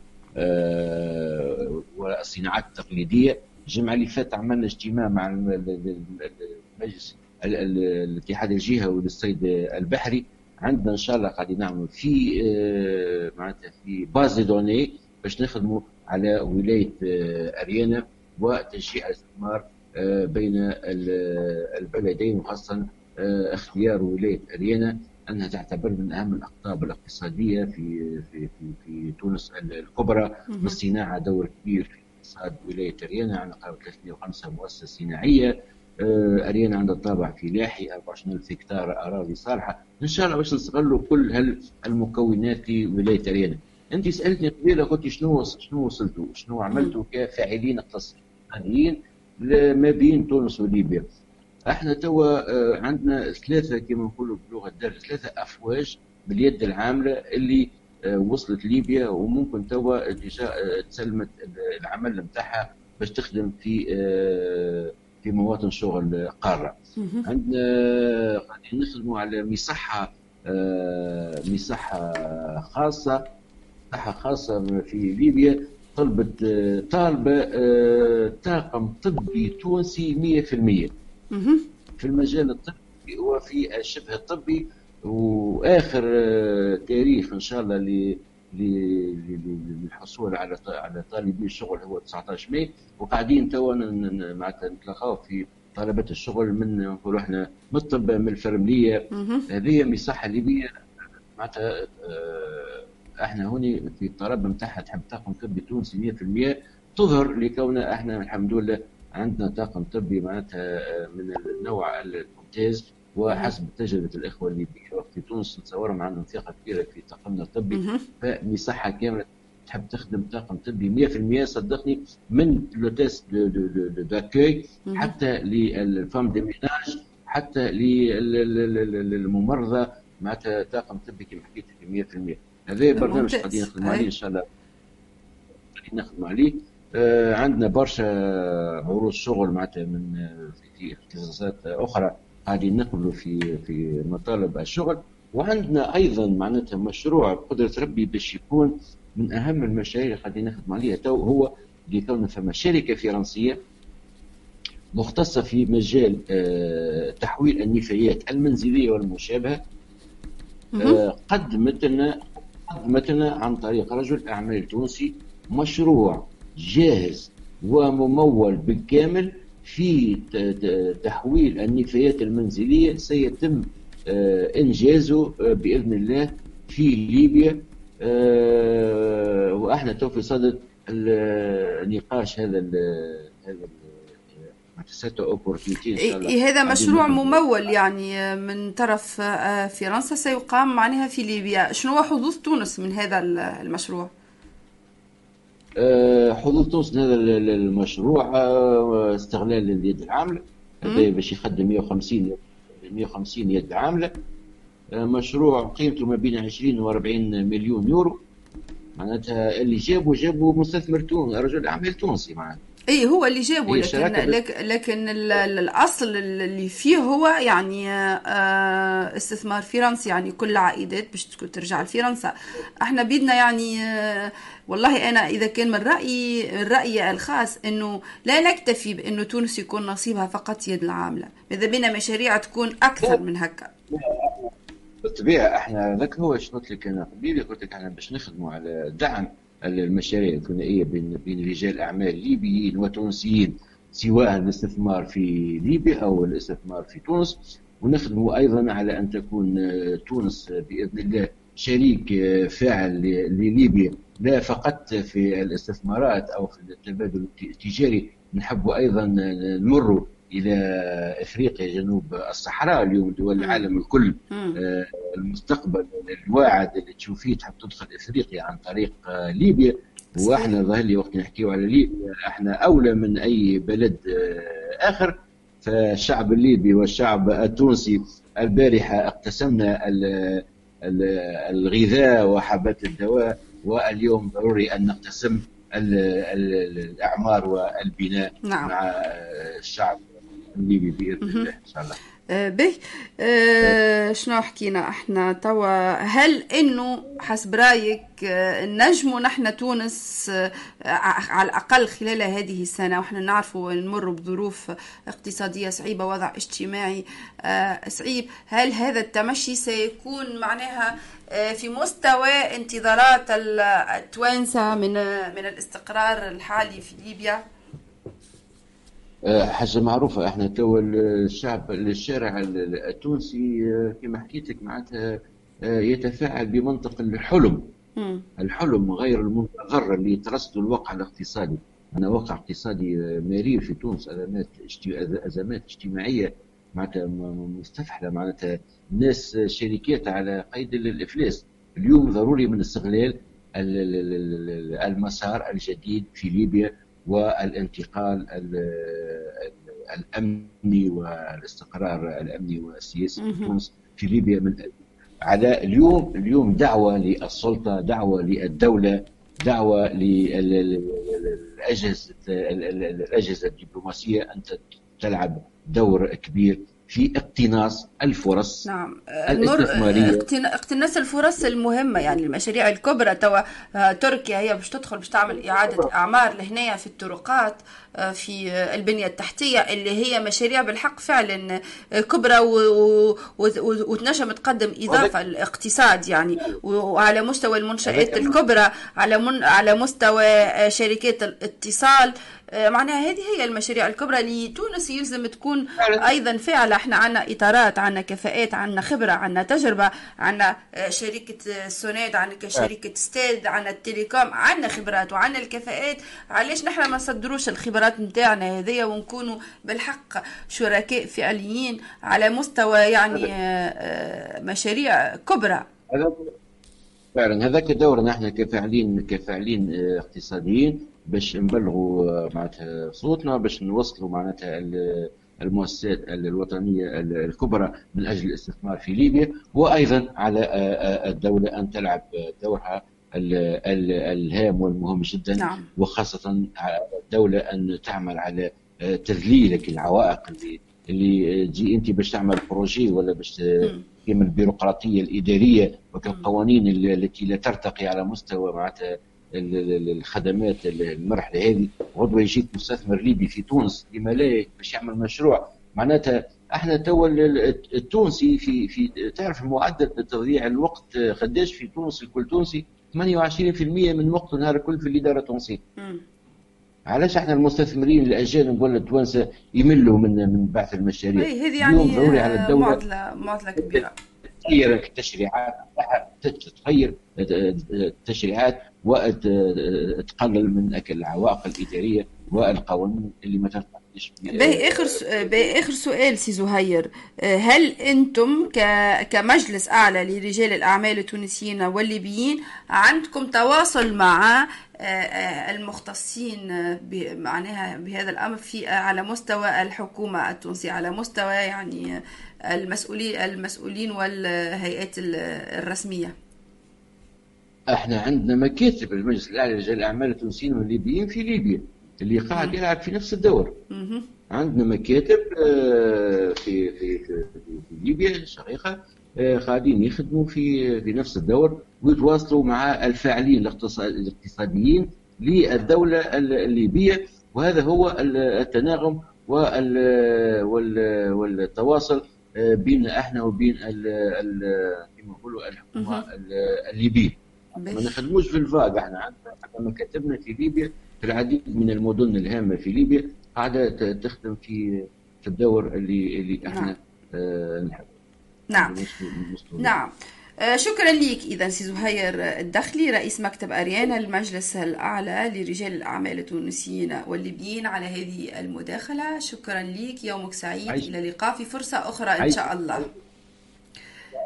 والصناعات التقليدية. الجمعة اللي فاتت عملنا اجتماع مع المجلس الاتحاد الجهوي للصيد البحري. عندنا إن شاء الله قاعدين نعملوا في آه، معناتها في باز دوني باش نخدموا على ولاية آه، أريانا وتشجيع الاستثمار آه، بين ال- البلدين وخاصة اختيار ولاية أريانا أنها تعتبر من أهم الأقطاب الاقتصادية في في في, في تونس الكبرى والصناعة دور كبير في اقتصاد ولاية أريانا عندنا قرابه 305 مؤسسة صناعية. آه، اريانا عندها طابع فلاحي 24000 هكتار أراضي صالحة. إن شاء الله باش نستغلوا كل هال- المكونات في ولاية اريانا أنت سألتني قبيلة قلت شنو شنو وصلتوا شنو عملتوا كفاعلين اقتصاديين ما بين تونس وليبيا؟ إحنا توا آه، عندنا ثلاثة كما نقولوا بلغة الدرس ثلاثة أفواج باليد العاملة اللي آه، وصلت ليبيا وممكن توا تسلمت العمل نتاعها باش تخدم في في مواطن شغل قارة. عندنا قاعدين نخدموا على مصحه آه، مصحه خاصة مصحه خاصة في ليبيا طلبت آه، طالبه آه، طاقم طبي تونسي 100% مهم. في المجال الطبي وفي الشبه الطبي وآخر تاريخ إن شاء الله للحصول على على طالبي الشغل هو 19 ماي وقاعدين توا معناتها نتلاقاو في طلبة الشغل من نقولوا إحنا من الطب من الفرملية. مهم. هذه مصحه ليبية معناتها آه، إحنا هوني في الطلب نتاعها تحب طاقم طبي تونسي 100% تظهر لكون إحنا الحمد لله عندنا طاقم طبي معناتها آه، من النوع الممتاز وحسب تجربة الإخوة الليبيين في تونس نتصورهم عندهم ثقة كبيرة في طاقمنا الطبي. فما مصحة كاملة تحب تخدم طاقم طبي 100% صدقني من l'hôtesse de de de de d'accueil. حتى لل femme de ménage حتى للممرضة معناتها طاقم طبي كما حكيت لك 100% هذا برنامج. قاعدين نخدموا. عليه إن شاء الله قاعدين نخدموا عليه آه عندنا برشا عروض شغل معناتها من آه، اختصاصات أخرى قاعدين نقبلوا في في مطالب الشغل وعندنا أيضا معناتها مشروع بقدره ربي باش يكون من أهم المشاريع اللي قاعدين نخدموا عليها تو هو لكون فما شركة فرنسية مختصة في مجال آه، تحويل النفايات المنزلية والمشابهة. آه، قدمت لنا قدمت لنا عن طريق رجل أعمال تونسي مشروع جاهز وممول بالكامل في تحويل النفايات المنزلية سيتم آه، إنجازه آه، بإذن الله في ليبيا. آه، وأحنا تو في صدد النقاش هذا هذا هذا مشروع. ممول يعني من طرف فرنسا سيقام معناها في ليبيا. شنو هو حظوظ تونس من هذا المشروع؟ حظوظ تونس هذا ال- ال- المشروع آه، استغلال اليد العاملة. هذا باش يخدم 150 150 يد عاملة. آه، مشروع قيمته ما بين 20 و 40 مليون يورو. معناتها اللي جابوا جابوا مستثمر تونسي رجل اعمال تونسي معناتها. اي هو اللي جابه هي لكن لك لكن ال- ال- الأصل اللي فيه هو يعني آه، استثمار فرنسي يعني كل العائدات باش ترجع لفرنسا. إحنا بيدنا يعني آه، والله أنا إذا كان من رأيي الراي الخاص إنه لا نكتفي بإنه تونس يكون نصيبها فقط يد العاملة. اذا بينا مشاريع تكون أكثر من هكا. بالطبيعة إحنا ذاك هو شنو قلت لك أنا قبيلة قلت لك إحنا باش نخدموا على دعم المشاريع الثنائية بين بين رجال أعمال ليبيين وتونسيين سواء الاستثمار في ليبيا أو الاستثمار في تونس. ونخدموا أيضا على أن تكون آه، تونس آه، بإذن الله شريك آه، فاعل لليبيا لا فقط في الاستثمارات أو في التبادل التجاري. نحب أيضا نمر إلى إفريقيا جنوب الصحراء اليوم دول العالم الكل. آه، المستقبل الواعد اللي تشوف فيه تحب تدخل إفريقيا عن طريق آه، ليبيا. وإحنا ظهر لي وقت نحكيو على ليبيا إحنا أولى من أي بلد آه، آخر. فالشعب الليبي والشعب التونسي البارحة اقتسمنا ال- ال- الغذاء وحبات الدواء. واليوم ضروري أن نقتسم ال- ال- الأعمار والبناء نعم. مع آه، الشعب. الليبي باذن الله إن شاء الله. آه، به. آه، شنو حكينا إحنا؟ توا هل إنه حسب رأيك آه، نجموا نحن تونس آه، على الأقل خلال هذه السنة وإحنا نعرفوا نمر بظروف اقتصادية صعيبة وضع اجتماعي صعيب هل هذا التمشي سيكون معناها في مستوى انتظارات ال- التوانسه من من الاستقرار الحالي في ليبيا؟ حاجة معروفة. إحنا تو الشعب الشارع التونسي آه، كما حكيت لك معناتها آه، يتفاعل بمنطق الحلم. الحلم غير المنتظر اللي ترصد الواقع الاقتصادي. أنا واقع اقتصادي آه، مرير في تونس أزمات أزمات اجتماعية معناتها مستفحلة. معناتها آه، شركات على قيد ال- الإفلاس. اليوم ضروري من استغلال ال- ال- ال- ال- المسار الجديد في ليبيا. والانتقال ال- ال- الأمني والاستقرار الأمني والسياسي في. تونس في ليبيا من على اليوم اليوم دعوة للسلطة دعوة للدولة دعوة للأجهزة الأجهزة الدبلوماسية أن تلعب دور كبير في اقتناص الفرص نعم. المر الإستثمارية. اقتنا- اقتناص الفرص المهمة يعني المشاريع الكبرى توا آه، تركيا هي باش تدخل باش تعمل إعادة أعمار لهنايا في الطرقات آه، في آه، البنية التحتية اللي هي مشاريع بالحق فعلا آه، كبرى و- و- و- وتنجم تقدم إضافة للاقتصاد يعني. وعلى مستوى المنشآت الكبرى على من على مستوى آه، شركات الاتصال آه، معناها هذه هي المشاريع الكبرى اللي تونس يلزم تكون فعلا. أيضا فعلا. إحنا عندنا إطارات عندنا كفاءات عندنا خبرة عندنا تجربة عندنا آه، شركة آه، سوناد عندنا شركة ستاد عندنا التليكوم عندنا خبرات وعندنا الكفاءات. علاش نحن ما نصدروش الخبرات نتاعنا هذيا ونكونوا بالحق شركاء فعليين على مستوى يعني آه، آه، مشاريع كبرى؟ فعلا. هذاك دورنا إحنا كفاعلين كفاعلين اقتصاديين باش نبلغوا معناتها صوتنا باش نوصلوا معناتها المؤسسات ال- الوطنية ال- الكبرى من أجل الاستثمار في ليبيا وأيضا على آه، آه، الدولة أن تلعب دورها ال- ال- الهام والمهم جدا نعم. وخاصة على الدولة أن تعمل على آه، تذليل العوائق اللي اللي تجي أنت باش تعمل بروجي ولا باش كما البيروقراطيه الإدارية وكالقوانين ال- التي لا ترتقي على مستوى معناتها الخدمات ال- المرحله هذه. غدوة يجيك مستثمر ليبي في تونس لما لا باش يعمل مشروع. معناتها إحنا توا ال- ال- التونسي في في تعرف معدل تضييع الوقت قداش في تونس الكل تونسي. 28% من وقته نهار الكل في الإدارة التونسية. علاش إحنا المستثمرين الأجانب ولا التوانسه يملوا من من بعث المشاريع؟ إيه، هذه يعني ضروري على الدولة. معضله معضلة كبيرة. تغير التشريعات تتغير التشريعات وتقلل من العوائق الإدارية والقوانين اللي ما ترتقيش باهي آخر س- باهي آخر سؤال سي زهير. آه، هل أنتم كمجلس أعلى لرجال الأعمال التونسيين والليبيين عندكم تواصل مع آه، آه، المختصين آه، معناها بهذا الأمر في آه، على مستوى الحكومة التونسية على مستوى يعني آه، المسؤولين المسؤولين والهيئات ال- الرسمية. إحنا عندنا مكاتب المجلس الأعلى لرجال الأعمال التونسيين والليبيين في ليبيا اللي قاعد يلعب في نفس الدور. عندنا مكاتب آه، في في في, في ليبيا الشقيقه آه، قاعدين يخدموا في في نفس الدور ويتواصلوا مع الفاعلين الاقتصا- الاقتصاديين للدولة الليبية. وهذا هو ال- التناغم وال- وال- والتواصل بين إحنا وبين ال- ال- كما نقولوا الحكومة الليبيه ما. نخدموش في الفاق إحنا عندنا مكاتبنا في ليبيا في العديد من المدن الهامة في ليبيا قاعدة تخدم في في الدور اللي اللي إحنا نعم. آه نحب نعم. نعم شكرا لك اذا سي زهير الدخلي رئيس مكتب أريانا المجلس الأعلى لرجال الأعمال التونسيين والليبيين على هذه المداخلة. شكرا لك يومك سعيد. عايش. إلى اللقاء في فرصة أخرى إن عايش. شاء الله.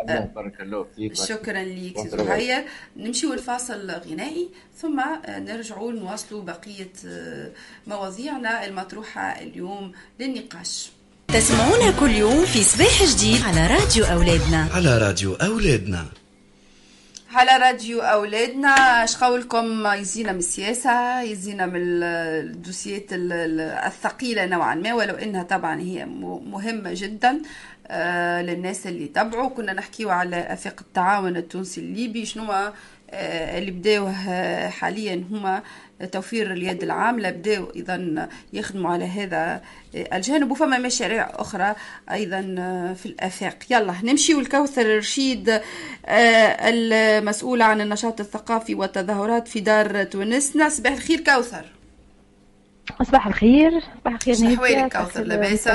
الله بارك الله فيك. شكرا لك سي زهير. نمشيو الفاصل غنائي ثم آه، نرجعوا نواصلوا بقية آه، مواضيعنا المطروحة اليوم للنقاش. تسمعونا كل يوم في صباح جديد على راديو أولادنا. على راديو أولادنا. على راديو أولادنا اش قولكم يزينا من السياسة يزينا من الدوسيات الثقيلة نوعا ما ولو إنها طبعا هي مهمة جدا آه، للناس اللي تبعوا كنا نحكيو على أفاق التعاون التونسي الليبي شنو اللي بداوه حاليا هما توفير اليد العاملة بداوا أيضا يخدموا على هذا الجانب. وفما مشاريع أخرى أيضا في الآفاق. يلا نمشي والكوثر رشيد آه، المسؤولة عن النشاط الثقافي والتظاهرات في دار تونسنا صباح الخير كوثر. صباح الخير صباح الخير شنو احوالك كوثر لاباسه؟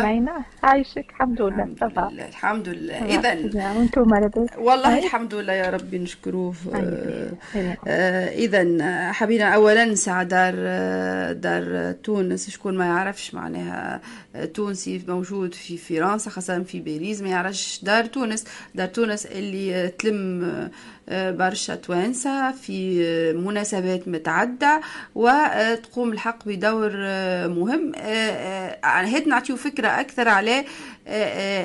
عايشك الحمد لله صباح الحمد لله. إذا وأنتم لاباس والله الحمد لله يا ربي نشكروه. آه, آه اذا حبينا اولا نسعى دار دار تونس شكون ما يعرفش معناها تونسي موجود في فرنسا خاصة في باريس ما يعرفش دار تونس. دار تونس اللي تلم برشا توانسة في مناسبات متعددة وتقوم الحق بدور مهم. هات نعطيو فكرة أكثر على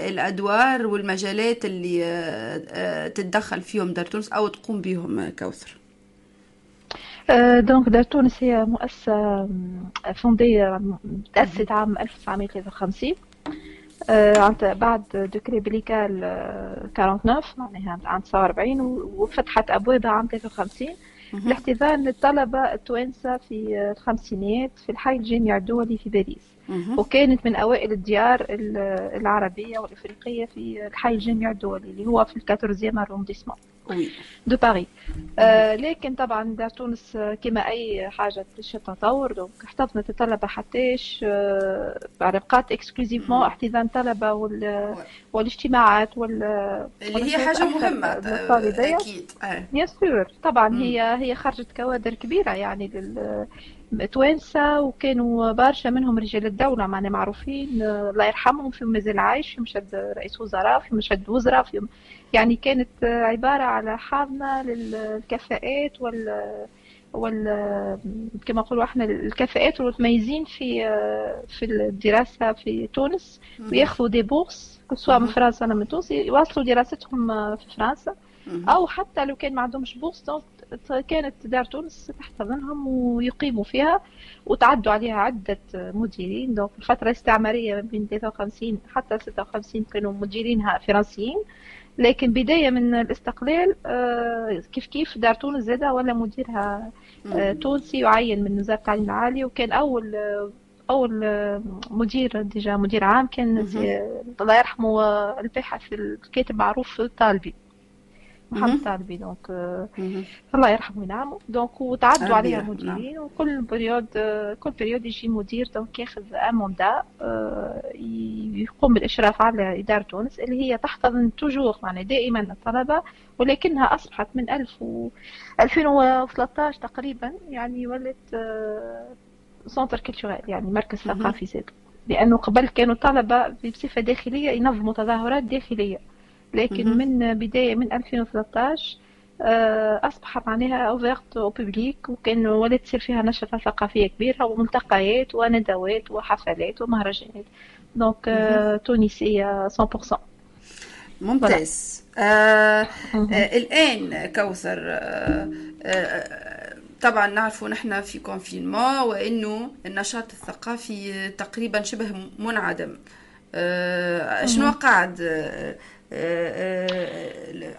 الأدوار والمجالات اللي تتدخل فيهم دار تونس أو تقوم بهم كوثر. donc دار تونس هي مؤسسة fondée تأسست عام 1953 آه، بعد décret beylical 49 معناها عام 49 وفتحت أبوابها عام 53 لاحتضان للطلبة التوانسة في الخمسينات في الحي الجامعي الدولي في باريس. وكانت من أوائل الديار العربية والإفريقية في الحي الجامعي الدولي اللي هو في ال quatorzième arrondissement de Paris آه لكن طبعا دار تونس كما أي حاجة تشي تطور donc احتضنت الطلبه حتىش آه بقات exclusivement احتضان الطلبة وال والاجتماعات وال اللي هي حاجة مهمة آه، أكيد. بيان سور طبعا. هي هي خرجت كوادر كبيرة يعني لل توانسة وكانوا برشا منهم رجال الدولة معنا معروفين الله يرحمهم في مازال عايش في مشهد رئيس وزراء في مشهد وزراء في يعني كانت عبارة على حاضنة للكفاءات وال وال كما نقولوا إحنا الكفاءات والمتميزين في في الدراسة في تونس وياخذوا des bourses سواء من فرنسا ولا من تونس يواصلوا دراستهم في فرنسا. أو حتى لو كان ما عندهمش bourse كانت دار تونس تحتضنهم ويقيموا فيها وتعدوا عليها عدة مديرين. donc الفترة الاستعمارية من بين 53 حتى 56 كانوا مديرينها فرنسيين. لكن بداية من الاستقلال آه، كيف كيف دار تونس زادة ولا مديرها آه، تونسي يعين من وزارة التعليم العالي. وكان أول أول مدير déjà مدير عام كان الله يرحمه الباحث الكاتب معروف طالبي. محمد طالبي donc الله يرحمه وينعمه. donc وتعدوا عليها نعم. مديرين وكل période كل période يجي مدير donc ياخذ un mandat آه، يقوم بالإشراف على دار تونس اللي هي تحتضن toujours معناها دائما الطلبة ولكنها أصبحت من 1000 و 2013 تقريبا يعني ولت centre آه، culturel يعني مركز ثقافي زادة. لأنه قبل كانوا الطلبة بصفة داخلية ينظموا تظاهرات داخلية. لكن من بداية من 2013 آه، أصبح معناها ouverte au public وكان ولات تصير فيها نشرة ثقافية كبيرة وملتقيات وندوات وحفلات ومهرجانات. donc آه، تونسية 100% ممتاز. آه آه الآن كوثر آه آه طبعا نعرفوا نحن في confinement وإنه النشاط الثقافي تقريبا شبه منعدم. آه شنو قاعد؟ آه،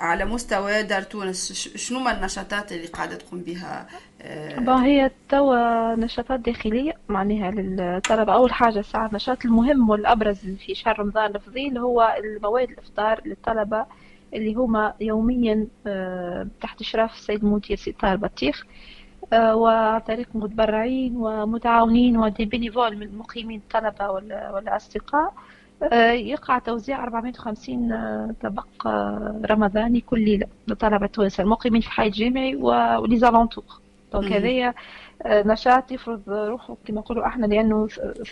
على مستوى دار تونس شنو ما النشاطات اللي قاعدة تقوم بها؟ طبعا هي توا نشاطات داخلية معناها للطلبة. أول حاجة الساعة النشاط المهم والأبرز في شهر رمضان الفضيل هو موائد الإفطار للطلبة اللي هما يوميا آه، تحت إشراف السيد المدير سي طاهر بطيخ وفريق متبرعين ومتعاونين و des bénévoles من المقيمين الطلبة والأصدقاء. آه، يقع توزيع 450 آه، طبق آه، رمضاني كل ليلة لطلبة تونس المقيمين في حي الجامعي و les alentours donc هذايا نشاط يفرض روحه كما نقولوا إحنا لأنه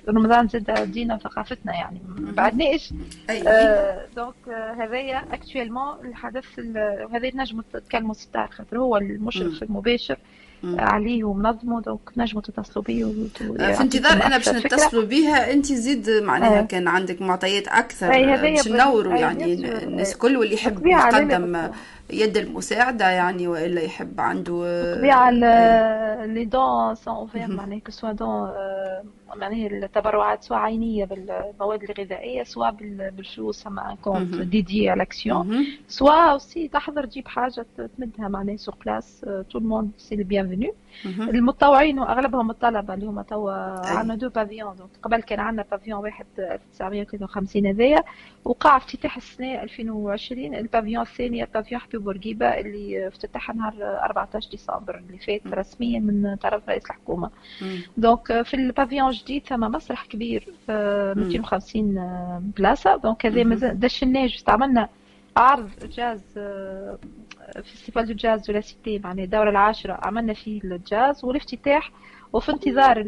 رمضان زادة دينا ثقافتنا يعني ما بعدناش. donc هذايا actuellement الحدث هذا نجم تتكلموا سي طاهر خاطر هو المشرف المباشر. عليه ومنظمه donc نجموا تتصلوا بيه في انتظار أنا باش نتصلوا بها انت زيد معناها آه. كان عندك معطيات أكثر باش نوروا يعني الناس الكل واللي يحب يقدم يد المساعدة يعني وإلا يحب عنده بالطبيعه les dons sont ouverts معناها que ce soit dons معناها التبرعات سواء عينية بالمواد الغذائية سواء بالفلوس اما compte dédié على l'action سواء aussi تحضر تجيب حاجة تمدها معناها sur place tout le monde est le bienvenu المتطوعين وأغلبهم الطلبه اللي هما توا عندنا deux pavillons donc قبل كان عندنا pavillon واحد 1953 هذايا. وقع افتتاح السنة 2020 ال pavillon الثاني pavillon حبيب بورقيبة اللي افتتح نهار 14 ديسمبر اللي فات رسميا من طرف رئيس الحكومة. donc في ال pavillon جديد ثم مسرح كبير 250 بلاصة. donc هذا دشناه juste عملنا عرض جاز festival de jazz de la Cité معناها الدوره العاشرة. عملنا فيه الجاز والافتتاح وفي انتظار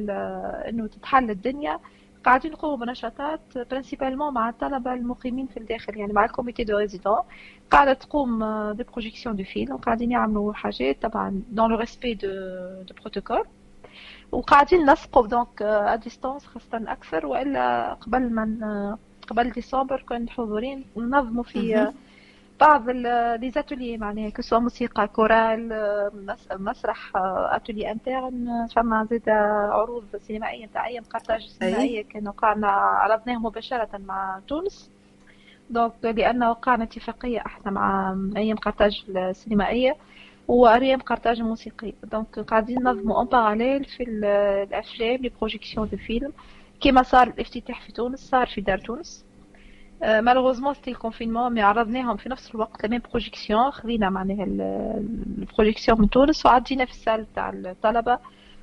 إنه تتحل الدنيا. قاعدين نقوموا بنشاطات principalement مع الطلبة المقيمين في الداخل يعني مع ال comité de résidents. قاعدة تقوم des projections de films وقاعدين يعملوا حاجات طبعا dans le respect de du protocole وقاعدين نسقوا donc à distance خاصة أكثر وإلا قبل من قبل ديسمبر كنا حضورين ننظموا في بعض les ateliers معناها كسوا موسيقى كورال مسرح ateliers internes فما زاد عروض سينمائية نتاع أيام قرطاج سينمائية كانوا وقعنا عرضناهم مباشرة مع تونس. donc لأن وقعنا اتفاقية إحنا مع أيام قرطاج السينمائية وأيام قرطاج الموسيقي donc قاعدين ننظموا en parallèle في الأفلام les projections de films كيما صار الافتتاح في تونس صار في دار تونس. malheureusement c'était ال confinement mais عرضناهم في نفس الوقت les mêmes projections خذينا معناها ال projections من تونس وعدينا في ال salle تاع الطلبه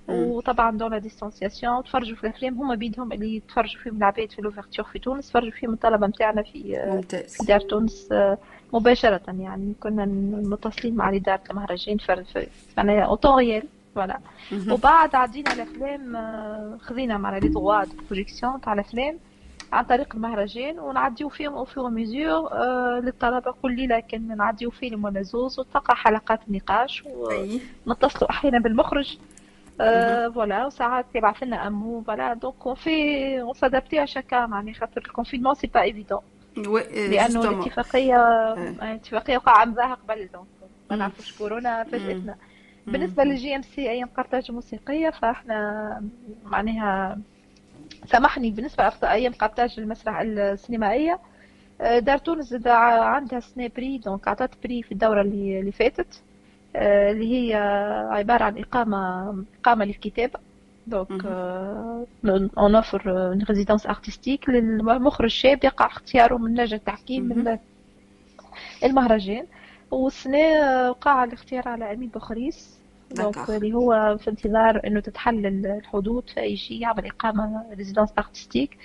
وطبعا dans la distanciation تفرجوا في الافلام هما بيدهم اللي يتفرجوا فيهم العباد في l'ouverture في تونس تفرجوا فيهم الطلبه نتاعنا في في دار تونس مباشره يعني كنا متصلين مع اداره المهرجان معناها en temps réel voilà وبعد عدينا الافلام خذينا معنا les droits projection تاع الافلام عن طريق المهرجان ونعديو فيهم au fur et à mesure آه للطلبة كل ليله كان نعديو فيلم ولا زوز وتلقى حلقات نقاش ونتصلوا أحيانا بالمخرج. آه voilà وساعات يبعث لنا un mot voilà donc on fait on s'adaptait à chaque cas معني خاطر ال confinement c'est pas évident لأنه الاتفاقيه الاتفاقية وقع عمدها قبل donc ما نعرفوش كورونا فاجاتنا بالنسبة لل JMC أيام قرطاج الموسيقيه فإحنا معناها سامحني بالنسبة أيام قرطاج المسرح السينمائية دار تونس عندها سنة prix donc عطات prix في الدورة اللي, اللي فاتت اللي هي عبارة عن إقامة إقامة للكتابة donc on offre une résidence artistique للمخرج شاب يقع اختياره من لجنة تحكيم من المهرجان والسنة وقع الاختيار على أمين بوخريس donc اللي هو في انتظار إنه تتحل الحدود باش يجي يعمل إقامة résidence artistique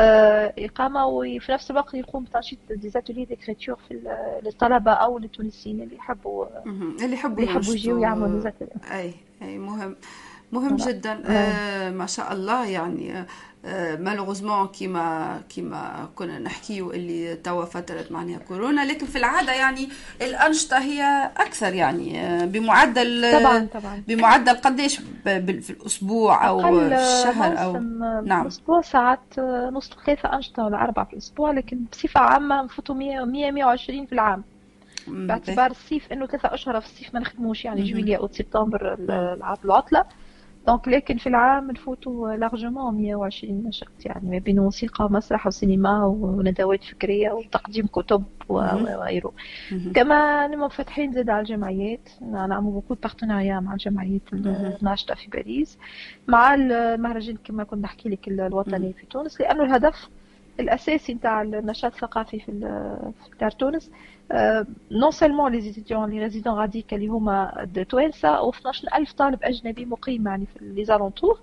آه إقامة وفي نفس الوقت يقوم بتنشيط des ateliers d'écriture في للطلبة أو للتونسيين اللي يحبوا اللي يحبوا يحبوا يجيو يعملوا أي أي مهم. مهم جدا. آه ما شاء الله يعني آه مالوغوزمون كيما كيما كنا نحكيو اللي توا فترة معناها كورونا لكن في العادة يعني الأنشطة هي أكثر يعني آه بمعدل طبعا طبعا. بمعدل قديش في الأسبوع أو في الشهر أو نعم. الأسبوع ساعات نص ثلاثة أنشطة ولا أربعة في الأسبوع لكن بصفة عامة نفوتوا 100 100 120 في العام. باعتبار الصيف إنه ثلاثة أشهر في الصيف ما نخدموش يعني جويليا أو سبتمبر العطلة. donc لكن في العام نفوتوا largement 120 نشاط يعني ما بين موسيقى ومسرح وسينما وندوات فكرية وتقديم كتب وغيره. كما منفتحين زاد على الجمعيات نعمل beaucoup partenariats مع الجمعيات الناشطة في باريس. مع المهرجان كما كنت نحكي لك الوطني في تونس لأنه الهدف الأساسي نتاع النشاط الثقافي في في دار تونس non seulement les étudiants les résidents غاديك اللي هما توانسه و 12000 طالب اجنبي مقيم يعني في les alentours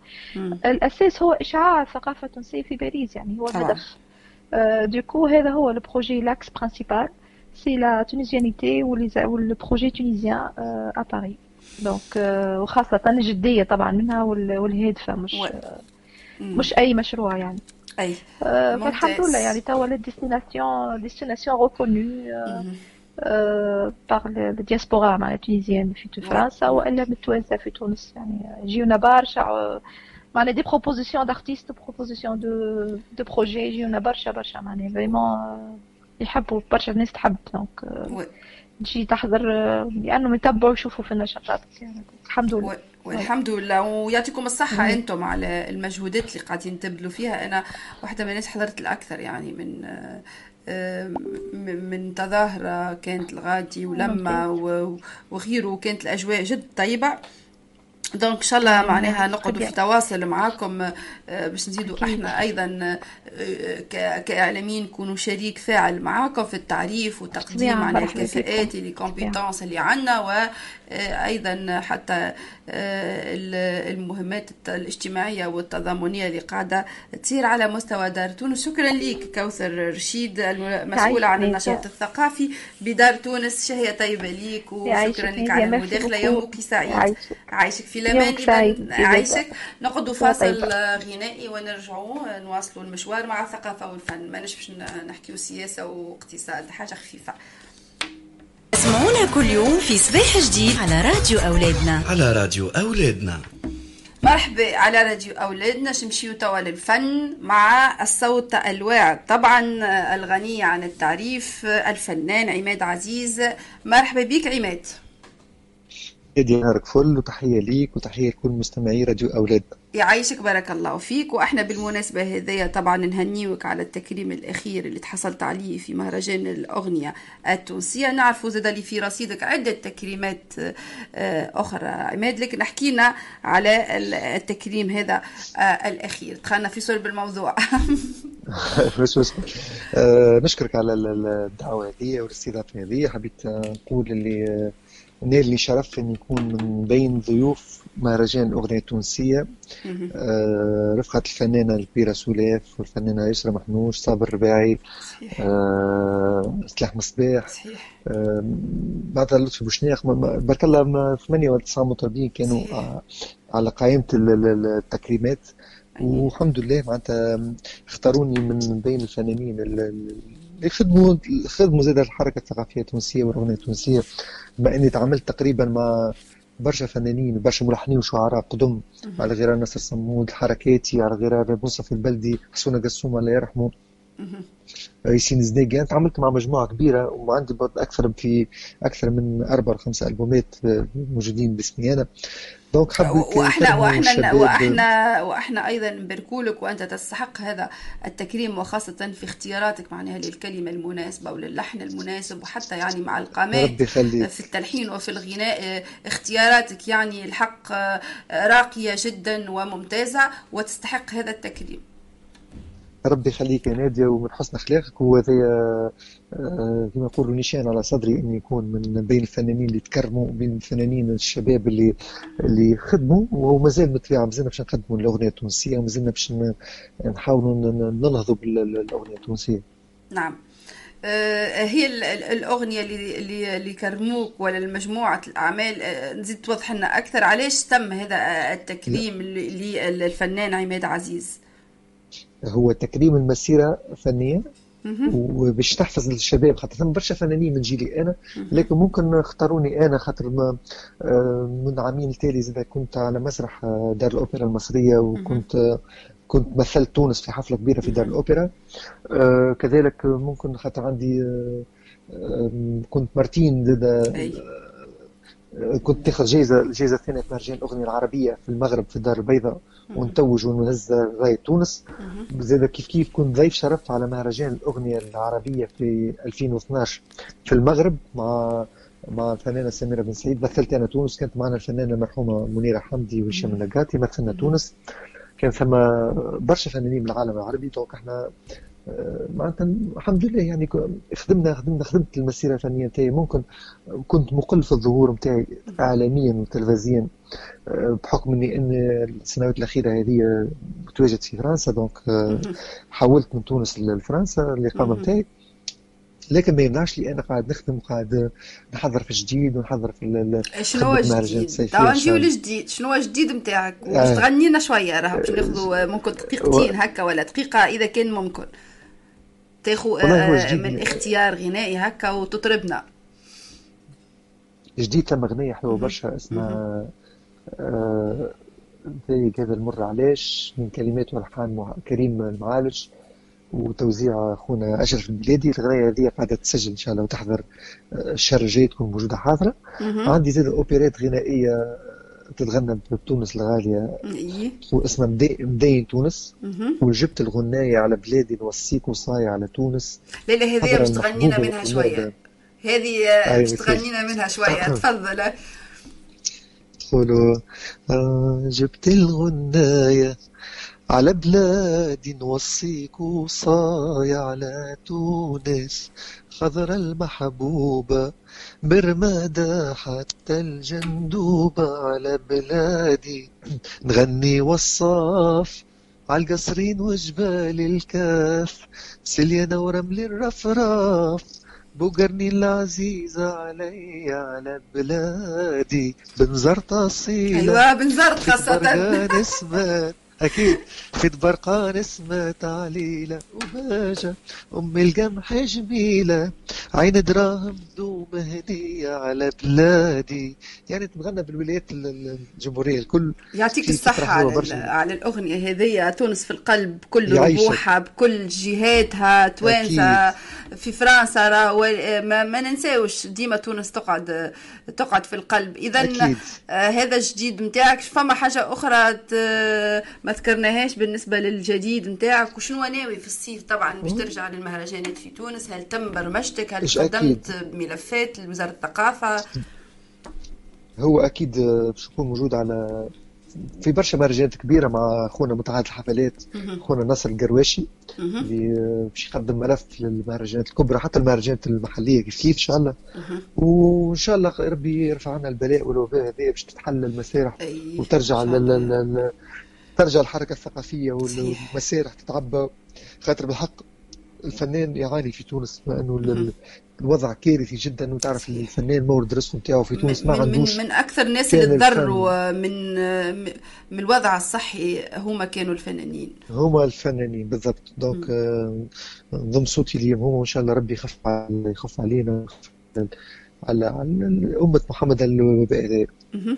الاساس هو اشعاع الثقافه التونسيه في باريس يعني هو الهدف du coup هذا هو ال projet l'axe principal c'est la tunisianité وال projet tunisien à Paris donc وخاصه الجديه طبعا منها والهادفه مش مش اي مشروع يعني اي آه فالحمد لله يعني توا destination destination reconnue par ال diaspora معناها tunisienne في فرنسا والا من التوانسه في تونس يعني يجيونا برشا معناها des propositions d'artistes propositions de de projets يجيونا برشا برشا معناها vraiment يحبوا برشا الناس تحب donc تجي تحضر لأنه يتبعوا يشوفوا في النشاطات يعني الحمد لله. والحمد لله. ويعطيكم الصحة أنتم على المجهودات اللي قاعدين تبذلوا فيها. أنا واحدة من الناس حضرت الأكثر يعني من من تظاهرة كانت الغادي ولما وغيره كانت الأجواء جد طيبة. donc إن شاء الله معناها نقعدوا في تواصل معاكم آه، باش نزيدوا أحنا أيضا آه، كإعلاميين نكونوا شريك فاعل معاكم في التعريف وتقديم معناها الكفاءات les compétences اللي عندنا وأيضا حتى آه، المهمات الاجتماعية والتضامنية اللي قاعدة تصير على مستوى دار تونس. شكرا لك كوثر رشيد المسؤوله عن النشاط الثقافي بدار تونس. شهية طيبة ليك وشكرا لك على المداخلة. يومك سعيد. عايشك في الامان عايشك نقعدوا فاصل غنائي ونرجعوا نواصلوا المشوار مع الثقافه والفن. ما باش نحكيو سياسة واقتصاد حاجة خفيفة. اسمعونا كل يوم في صباح جديد على راديو أولادنا. على راديو أولادنا. مرحبا. على راديو أولادنا شمشيو توا للفن مع الصوت الواعد. طبعا الغني عن التعريف الفنان عماد عزيز. مرحبا بك عماد. يا نهارك فل وتحية ليك وتحية لكل مستمعي راديو أولادنا يعيشك بارك الله فيك. وإحنا بالمناسبة هذيا طبعا نهنيوك على التكريم الأخير اللي تحصلت عليه في مهرجان الأغنية التونسية. نعرفوا زاد اللي في رصيدك عدة تكريمات آه، أخرى. عماد لكن احكينا على التكريم هذا آه، الأخير. دخلنا في صلب الموضوع. بس آه نشكرك على الدعوة هذه والإستضافة هذه. حبيت نقول اللي نال لي شرف أن يكون من بين ضيوف مهرجان الأغنية التونسية آه رفقة الفنانة الكبيرة سولاف والفنانة يسرا محنوش صابر الرباعي آه سلاح مصباح. آه بعد لطفي بوشناق بارك الله ثمانية ولا تسعة مطربين كانوا آه على قائمة التكريمات والحمد لله معناتها اختاروني من بين الفنانين يخدموا خدموا زاد الحركة الثقافية التونسية والأغنية التونسية بما إني تعاملت تقريبا مع برشا فنانين برشا ملحنين وشعراء قدم على غير نصر صمود حركاتي على غير مصطفى البلدي حسونه قسومه الله يرحمه. ياسين زنيقي أنا تعاملت مع مجموعة كبيرة وعندي أكثر في أكثر من أربع أو خمس ألبومات موجودين باسمي أنا. دونك حبيت وإحنا وإحنا وإحنا وإحنا أيضا نباركولك وأنت تستحق هذا التكريم وخاصة في اختياراتك معناها للكلمة المناسبة وللحن المناسب وحتى يعني مع القامات في التلحين وفي الغناء. اختياراتك يعني الحق راقية جدا وممتازة وتستحق هذا التكريم. ربي يخليك يا نادية ومن حسن أخلاقك هو ذي آه، كما نقولوا نشان على صدري اني يكون من بين الفنانين اللي تكرموا بين الفنانين الشباب اللي اللي خدموا ومازال بالطبيعة مازلنا باش نقدموا الأغنية التونسية ومازلنا باش نحاولوا ننهضوا بالاغنيه التونسية. نعم. آه، هي الأغنية اللي اللي كرموك ولا المجموعة الأعمال آه، نزيد توضح لنا أكثر علاش تم هذا التكريم للفنان عماد عزيز هو تكريم المسيرة فنية وباش تحفز الشباب خاطر ثم برشا فنانين من جيلي أنا لكن ممكن اختاروني أنا خاطر ما آه، من عامين التالي زاد كنت على مسرح آه، دار الأوبرا المصرية وكنت كنت مثلت تونس في حفلة كبيرة في دار الأوبرا. آه، كذلك ممكن خاطر عندي كنت مرتين كنت تاخذ جائزه الجائزه الثانية في مهرجان الأغنية العربية في المغرب في الدار البيضاء ونتوج ونهز رايه تونس. زاد كيف كيف كنت ضيف شرف على مهرجان الأغنية العربية في 2012 في المغرب مع مع الفنانة سميرة بن سعيد. مثلت أنا تونس كانت معنا الفنانة المرحومه منيرة حمدي وهشام النقاتي مثلنا تونس. كان ثم برشا فنانين من العالم العربي. donc إحنا معناتها الحمد لله يعني خدمنا خدمنا خدمت المسيرة الفنية نتاعي. ممكن كنت مقل في الظهور نتاعي اعلاميا وتلفزيا آه، بحكم اني إن السنوات الأخيرة هذه تواجدت في فرنسا. دونك آه، حولت من تونس لفرنسا الاقامه نتاعي. لكن ما يمنعش لي أنا قاعد نخدم وقاعد نحضر في جديد ونحضر في شنو هو جديد؟ توا نجيو لجديد شنو هو الجديد نتاعك؟ آه. تغني لنا شوية راه باش ناخذوا ممكن دقيقتين هكا ولا دقيقة إذا كان ممكن. تاخو آه، من اختيار غنائي هكا وتطربنا. جديد ثم أغنية حلوة برشا اسمها ذلك هذا المر علاش من كلمات والحان كريم المعالج وتوزيع أخونا أشرف البلادي. الغنايه هذه قاعدة تسجل إن شاء الله وتحضر آه، الشهر الجاي تكون موجودة حاضرة. عندي زاد أوبريت غنائية تتغنى بتونس الغالية. اسمها مدي- مدين تونس. وجبت الغنايه على بلادي نوصيك وصاية على تونس لا لا هذه باش تغنينا منها شوية. هذه آه، أي باش. تغنينا منها شوية تفضل تقولوا آه جبت الغناية على بلادي نوصيك وصايا على تونس خضر المحبوبة برمادة حتى الجندوبة على بلادي. نغني والصاف عالقصرين وجبال الكاف. سليانة ورمل الرفراف بوقرني العزيزة علي على بلادي. بنزر تأصيلة أيوه بنزرت في خاصه أكيد. في برقان اسمت عليلة وباجة أم القمح جميلة. عين دراهم دوم هدية على بلادي. يعني تتغنى بالولايات ال- ال- الجمهورية الكل. يعطيك الصحة على. على الأغنية هذه تونس في القلب بكل يعيشك. ربوحها بكل جهاتها. توانسة. في فرنسا ما, ما ننساوش ديما تونس تقعد تقعد في القلب. إذا. آه هذا الجديد نتاعك فما حاجة أخرى ما ذكرناهاش بالنسبة للجديد نتاعك. وشنو ناوي في الصيف طبعا باش ترجع للمهرجانات في تونس؟ هل تم برمجتك؟ هل قدمت ملفات لوزارة الثقافة؟ هو أكيد آه، باش يكون موجود على في برشا مهرجانات كبيرة مع أخونا متعهد الحفلات أخونا ناصر القرواشي. اللي باش يقدم ملف للمهرجانات الكبرى حتى المهرجانات المحلية كيف كيف إن شاء الله. وإن شاء الله ربي يرفع عنا البلاء والوباء هذه باش تتحل المسارح. وترجع ترجع الحركة الثقافية وال- صحيح. والمسارح تتعبى. خاطر بالحق الفنان يعاني في تونس مع أنه ال- مهم. الوضع كارثي جدا. وتعرف الفنان مورد رزقه نتاعو في تونس ما عندوش من, من أكثر الناس اللي. تضرروا من من الوضع الصحي هما كانوا الفنانين. هما الفنانين بالضبط. donc آه، نضم صوتي ليهم هما وان شاء الله ربي يخف على يخف علينا على على, على أمة محمد الوباء هذا مهم. آه، و-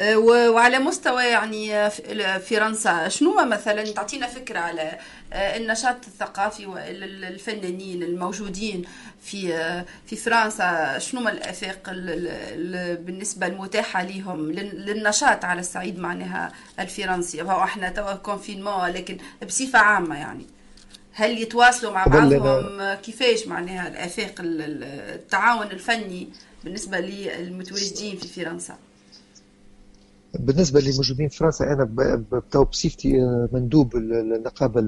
وعلى مستوى يعني فرنسا شنو مثلا تعطينا فكرة على آه، النشاط الثقافي والفنانين الموجودين في آه، في فرنسا؟ شنو ما الآفاق ال- ال- ال- بالنسبة المتاحة لهم لل- للنشاط على الصعيد معناها الفرنسي؟ إحنا توا كونفينمون لكن بصفة عامة يعني. هل يتواصلوا مع بعضهم؟ كيفاش معناها الآفاق ال- ال- التعاون الفني بالنسبة للمتواجدين في فرنسا؟ بالنسبة للموجودين في فرنسا ب- بتو بصفتي آه، مندوب ال- النقابة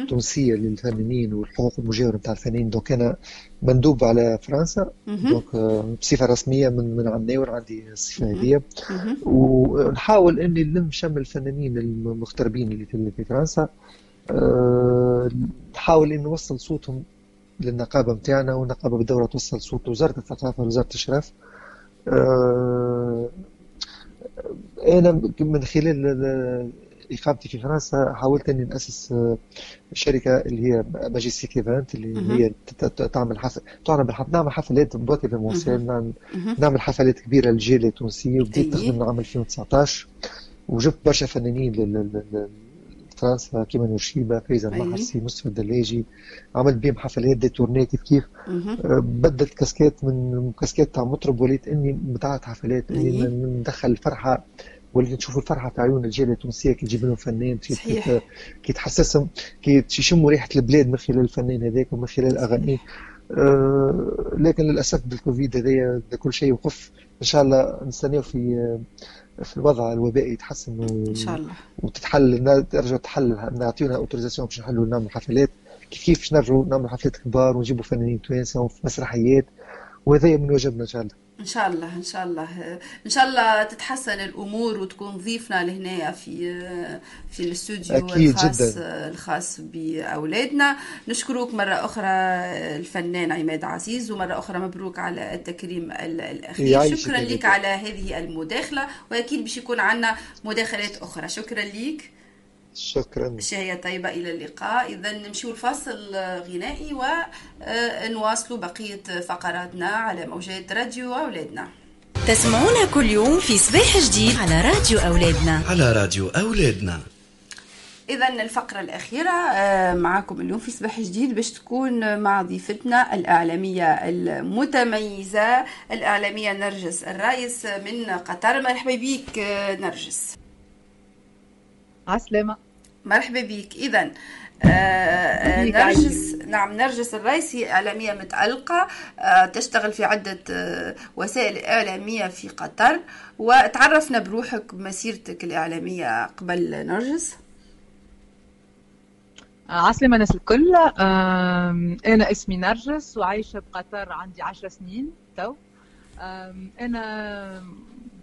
التونسية للفنانين والحقوق المجاورة نتاع الفنانين. donc أنا مندوب على فرنسا. donc آه، بصفة رسمية من من عناور عندي الصفة هذه. ونحاول إني نلم شمل الفنانين المغتربين اللي في فرنسا. آه، نحاول إني نوصل صوتهم للنقابة متاعنا. والنقابة بالدورة توصل صوت وزارة الثقافة ووزارة الإشراف. أنا من خلال ال- إقامتي في فرنسا حاولت إني نأسس آه، شركة اللي هي Majestic Event اللي. هي تعمل حفل تعمل حفل نعمل حفلات بواتي بالموسيقى نعمل حفلات كبيرة للجيل التونسي وبديت. نخدم عام 2019 وجبت برشا فنانين لفرنسا كيما نور شيبة فايزة أي. المحرسي مصطفى الدلاجي عملت بيهم حفلات des tournées كيف كيف بدلت كاسكات من كاسكات تاع مطرب وليت إني متاعة حفلات إني أي. ن- ندخل الفرحة وليت نشوف الفرحة في عيون الجالية التونسية كي تجيب لهم فنان كي تحسسهم كي يشموا ريحة البلاد من خلال الفنان هذاك ومن خلال أغانيه. آه، لكن للأسف بالكوفيد هذايا كل شيء وقف. إن شاء الله نستناو في آه، في الوضع الوبائي يتحسن و- إن شاء الله. وتتحل إنها ترجع تحل نعطيونا autorisation باش نحلوا نعملوا حفلات كيف كيف باش نرجعوا نعملوا حفلات كبار ونجيبوا فنانين توانسه وفي مسرحيات؟ وهذا من واجبنا ان شاء الله إن شاء الله إن شاء الله. إن شاء الله تتحسن الأمور وتكون ضيفنا لهنا في في الاستوديو الخاص جداً. الخاص بأولادنا. نشكرك مرة أخرى الفنان عماد عزيز ومرة أخرى مبروك على التكريم ال- الأخير. شكرا لك. على هذه المداخلة وأكيد باش يكون عندنا مداخلات أخرى. شكرا لك. شكرا. شهية طيبة إلى اللقاء. إذا نمشيو الفاصل غنائي ونواصلوا بقية فقراتنا على موجات راديو أولادنا. تسمعونا كل يوم في صباح جديد على راديو أولادنا. على راديو أولادنا. إذا الفقرة الأخيرة آه، معكم اليوم في صباح جديد باش تكون مع ضيفتنا الإعلامية المتميزة الإعلامية نرجس الرايس من قطر. مرحبا بك آه، نرجس. عسلامة مرحبا بك. إذا آه، نرجس نعم نرجس الرئيس هي إعلامية متألقة تشتغل في عدة وسائل إعلامية في قطر. وتعرفنا بروحك بمسيرتك الإعلامية قبل نرجس؟ عسلامة الناس الكل. أنا اسمي نرجس وعايشة بقطر عندي عشر سنين تو. أنا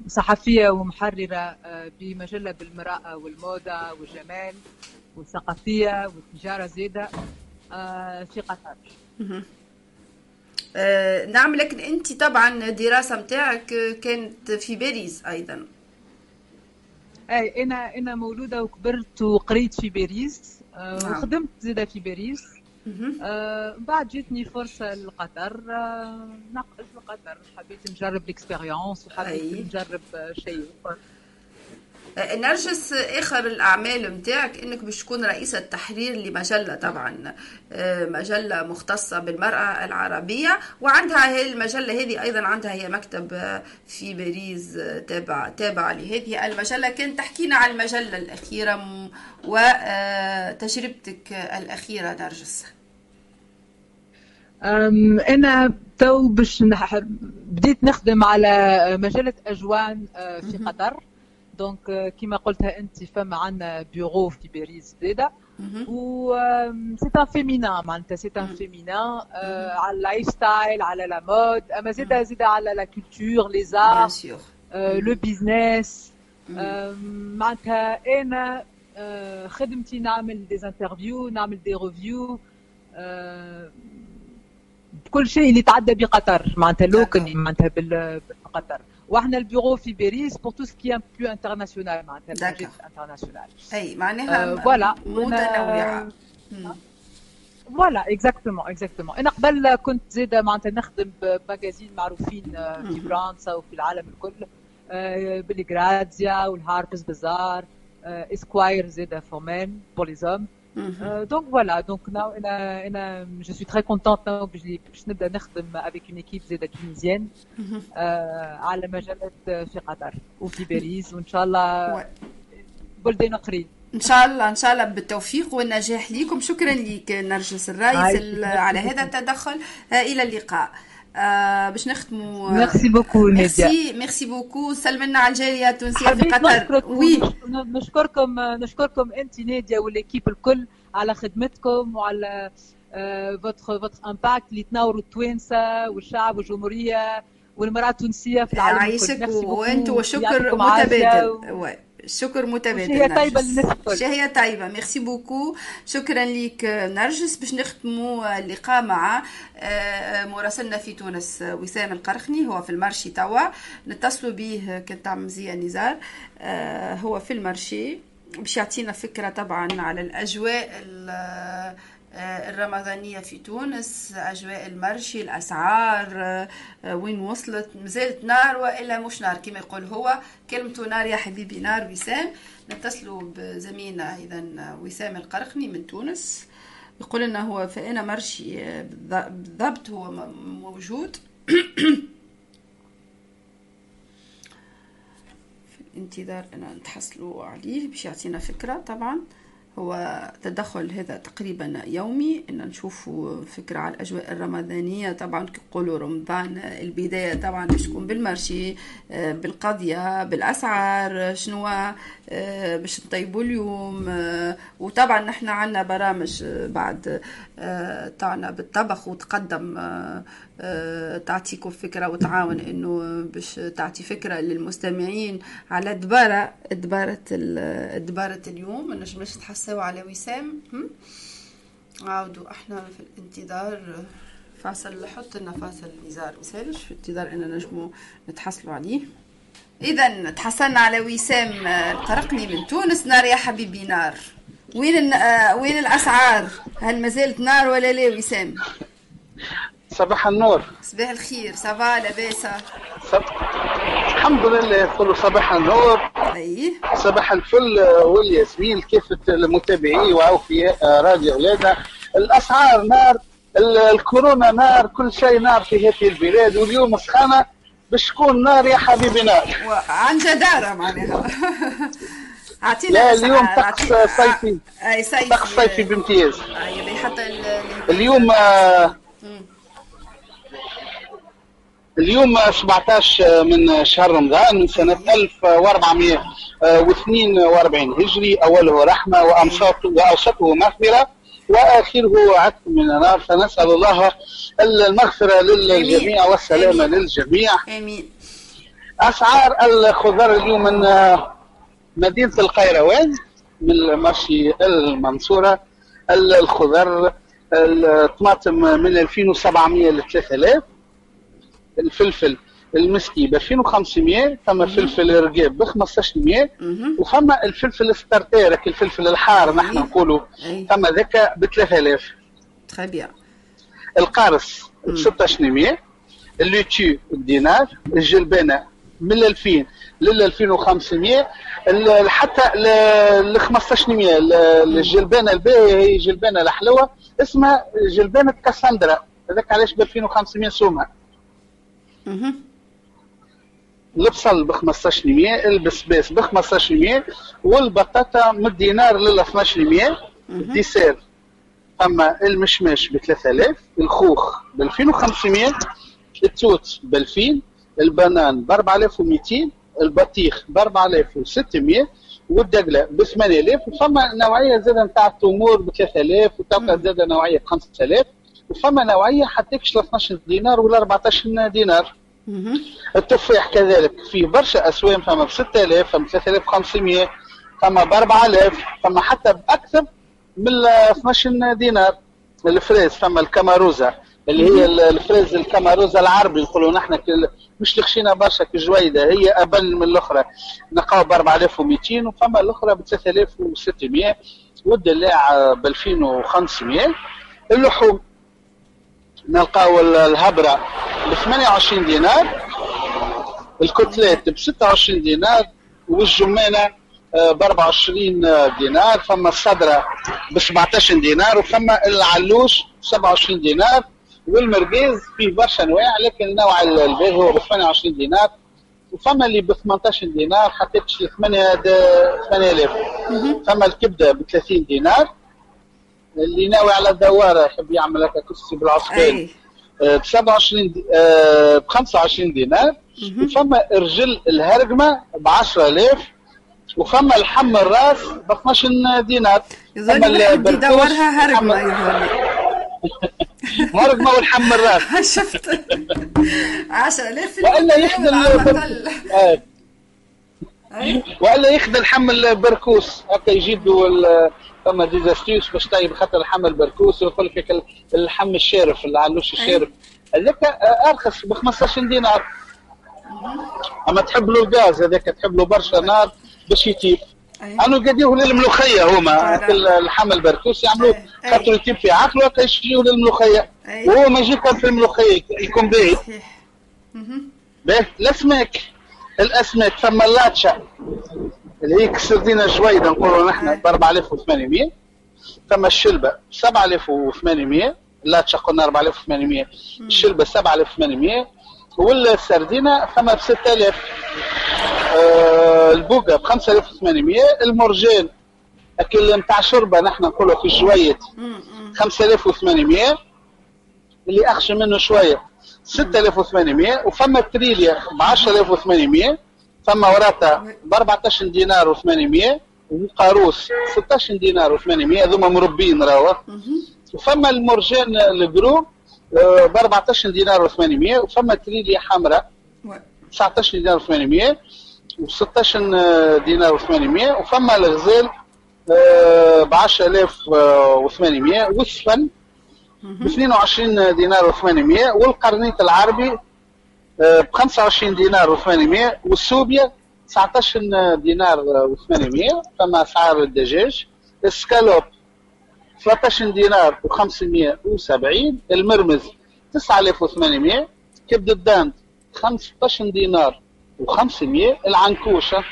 صحفية ومحررة بمجلة بالمرأة والموضة والجمال والثقافية والتجارة زيادة في قطر. نعم لكن أنت طبعا الدراسة متاعك كانت في باريس أيضا. أي أنا أنا مولودة وكبرت وقريت في باريس آه، وخدمت زادة في باريس. آه بعد جاتني فرصة لقطر آه نقلت لقطر حبيت نجرب الاكسبيريونس وحبيت أي. نجرب شيء نرجس آخر الأعمال نتاعك إنك باش تكون رئيسه تحرير لمجلة طبعا. آه، مجلة مختصة بالمرأة العربية وعندها هي المجلة هذه أيضا عندها هي مكتب في باريس تابع تابع لهذه المجلة. كانت تحكينا عن المجلة الأخيرة وتجربتك الأخيرة نرجس. أنا تو باش بديت نخدم على مجلة أجوان آه، في قطر. donc كيما قلتها أنت فما عندنا بيرو في باريس زاده و c'est un féminin معناتها c'est un féminin على ال lifestyle على la mode أما زاده زاده على la culture les arts le business معناتها أنا خدمتي نعمل des interviews نعمل des reviews بكل شيء اللي تعدى بقطر معناتها local معناتها بقطر وإحنا البيرو في باريس pour tout ce qui est plus international معناتها international أي معناها voilà متنوعة. voilà exactement exactement أنا قبل كنت زاده معناتها نخدم ب magazines معروفين في فرنسا وفي العالم الكل. بال Grazia وال Harper's Bazaar Esquire زاده For Men pour les hommes donc voilà donc now أنا أنا je suis très contente now باش نبدا نخدم avec une équipe زاده tunisienne على مجالات في قطر وفي باريس وان شاء الله بلدان اخرين ان شاء الله ان شاء الله بالتوفيق والنجاح ليكم. شكرا لك نرجس الرئيس على هذا التدخل. إلى اللقاء. آه باش نختموا merci beaucoup merci merci beaucoup سلمنا على الجالية التونسية في قطر. oui نشكركم نشكركم أنت ناديه وال équipe الكل على خدمتكم وعلى votre votre impact اللي تنوروا التوانسة والشعب والجمهورية والمرأة التونسية في العالم يعيشك وأنتم وشكر متبادل. الشكر متبادل شهية طيبة للناس الكل. شهية طيبة. merci beaucoup. شكرا لك نرجس باش نختموا اللقاء مع مراسلنا في تونس وسام القرخني. هو في ال marché توا. نتصلوا به كنت عم مزيان نزار. هو في المرشي. باش يعطينا فكرة طبعا على الأجواء الرمضانية في تونس أجواء المرشي الأسعار وين وصلت؟ مازالت نار وإلا مش نار كما يقول هو كلمته نار يا حبيبي نار وسام. نتصلوا بزميلنا إذا وسام القرخني من تونس. يقول لنا هو فأنا مرشي بالضبط هو موجود. في الانتظار أنا نتحصلوا عليه باش يعطينا فكرة طبعا. هو تدخل هذا تقريبا يومي. إن نشوفوا فكرة على الأجواء الرمضانية طبعا كيقولوا رمضان البداية طبعا باش تكون بالمرشي بالقضية بالأسعار شنو باش نطيبوا اليوم وطبعا نحن عندنا برامج بعد تاعنا بالطبخ وتقدم تعطيكم فكرة وتعاون إنه باش تعطي فكرة للمستمعين على دبارة دبارة دبارة اليوم. ما نجمش تحسوا على وسام. عاودوا إحنا في الانتظار فاصل حط لنا فاصل نزار مسالش في انتظار ان نجموا نتحصلوا عليه؟ اذا تحصلنا على وسام القرقني من تونس نار يا حبيبي نار. وين وين الأسعار؟ هل ما زالت نار ولا لا وسام؟ صباح النور. صباح الخير. ça va لاباس صب... الحمد لله كله صباح النور. أي. صباح الفل والياسمين كيف المتابعين واوفياء راديو اولادنا الأسعار نار ال- الكورونا نار كل شيء نار في هذه البلاد. واليوم سخانة باش تكون نار يا حبيبي نار. وعن جدارة معناها. أعطينا لا اليوم طقس صيفي. أي صيفي. طقس صيفي بامتياز. اي اللي حتى ال- ال- اليوم آه، اليوم 17 من شهر رمضان من سنة 1442 هجري أوله رحمة وأمساطه وأوسطه مغفرة. وآخره عتق من النار. فنسأل الله المغفرة للجميع والسلامة آمين. للجميع. آمين. أسعار الخضار اليوم من مدينة القيروان من ال marché المنصورة ال- الخضار الطماطم من 2700 ل 3000 الفلفل المسقي ب 2500 ثم فلفل رقاب ب 1500 مهم. وفما الفلفل الستارتيرك الفلفل الحار نحن نقولوا. أي. ثم ذاك ب 3000 très bien القارص ب 1600 اللوتشي الدينار الجلبانة من 2000 لل 2500 ال- حتى ل 1500 ال- الجلبانة الباهية هي جلبانة الحلوة. اسمها جلبانة كاساندرا. هذاك علاش ب 2500 سومها مهم. البصل ب 1500 البسباس ب 1500 والبطاطا من الدينار لل 1200 الديسير أما المشماش ب 3000 الخوخ ب 2500 التوت ب 2000 البنان ب 4200 البطيخ ب 4600 والدقلة ب 8000 وفما نوعية زادة نتاع التمور ب 3000 وتوقع زادة نوعية ب 5000 وفما نوعية حتى 12 دينار ولا 14 دينار. التفاح كذلك في برشا أسوام فما ب 6000 فما ب 3500 فما ب 4000 فما حتى باكثر من ال 12 دينار. ال fraise فما الكاماروزا اللي هي ال- ال fraise الكاماروزا العربي نقولوا نحن مش لخشينا برشا كجودة هي أقل من الأخرى. نلقاو ب 4200 وفما الأخرى ب 3600 والدلاع ب 2500 اللحوم نلقاو ال- الهبرة ب 28 دينار الكتلات ب 26 دينار والجمانة ب 24 دينار فما الصدرة ب 17 دينار وفما العلوش ب 27 دينار والمرقيز فيه برشا أنواع لكن النوع الباهي هو ب 28 دينار وفما اللي ب 18 دينار حتى ل 8 8000 فما الكبدة ب 30 دينار اللي ناوي على الدواره يحب يعمل هكا كرسي بالعصبان أي. ب 27 دي- آه، ب 25 دينار. وفما رجل الهرقمة ب 10000 وفما الحم الراس ب 12 دينار. فما البركوش يدورها هرقمة الحم- يظل هرقمة والحم الراس. شفت. 10000 وإلا يخدم آه،. وإلا يخدم الحم البركوس هكا يجيبوا ال- فما ديزاستيوس باش طيب خاطر الحم البركوس ويقول لك اللحم الشارف اللي علوش الشارف. هذاك آه، أرخص ب 15 دينار أما تحب له الغاز هذاك تحب له برشا نار باش يطيب. أنا قاديوه للملوخية هما. اللحم البركوس يعملوه. خاطر يطيب في عقله هكا يشيوه للملوخية. وهو ما يجيب كان في الملوخية يكون باهي. باهي الأسماك. الأسماك ثم اللاتشا اللي كسردينه جويده نقولوا نحن ب 4800 ثم الشلبة ب 7800 اللاتشا قلنا 4800 الشلبة 7800 والسردينه ثم ب 6000 آه البوقة ب 5800 المرجان أكل نتاع شربة نحن نقولوا في شوية. 5800 اللي أخشى منه شوية 6800 وفما تريليا ب 10800 فما وراتا ب 14 دينار و800 وقاروس 16 دينار و800 هذوما مربين راهو. وفما المرجان الجرو ب 14 دينار و800 وفما تريليا حمراء و- 19 دينار و800 و16 دينار و800 وفما الغزال ب 10800 والسفن ب 22 دينار و800 والقرنيط العربي ب 25 دينار و800 والسوبيا 19 دينار و800 فما أسعار الدجاج. السكالوب 13 دينار و570 المرمز 9800 كبد الداند 15 دينار و500 العنكوشة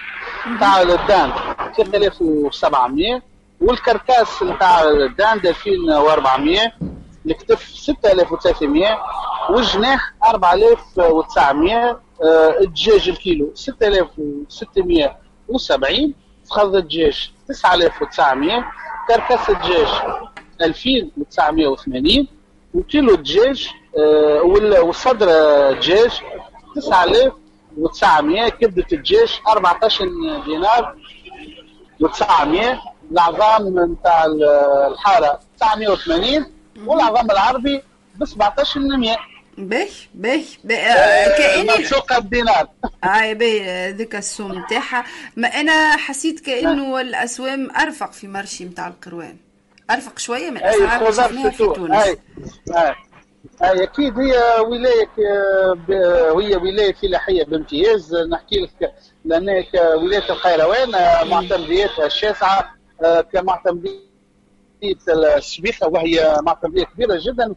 تاع الدان 3700 والكركاس نتاع الدان 2400 الكتف 6300 والجناح 4900 آه، الدجاج الكيلو 6670 فخذ الدجاج 9900 كركاس الدجاج 2980 وكيلو الدجاج آه، والصدر الدجاج 9900 كبدة الدجاج 14 دينار و900 العظام نتاع الحارة 980 والعظام العربي ب 17100 باهي باهي كاني مسوقة بدينار اي باهي ذيك السوم نتاعها. ما أنا حسيت كأنه الأسوام أرفق في مرشي نتاع القروان. أرفق شوية من الأسعار اللي شفناها في تونس. أي أكيد هي ولاية هي ولاية فلاحية بامتياز. نحكي لك لأن ولاية القيروان معتمدياتها الشاسعة كمعتمديه السبيخه وهي معتمديه كبيرة جدا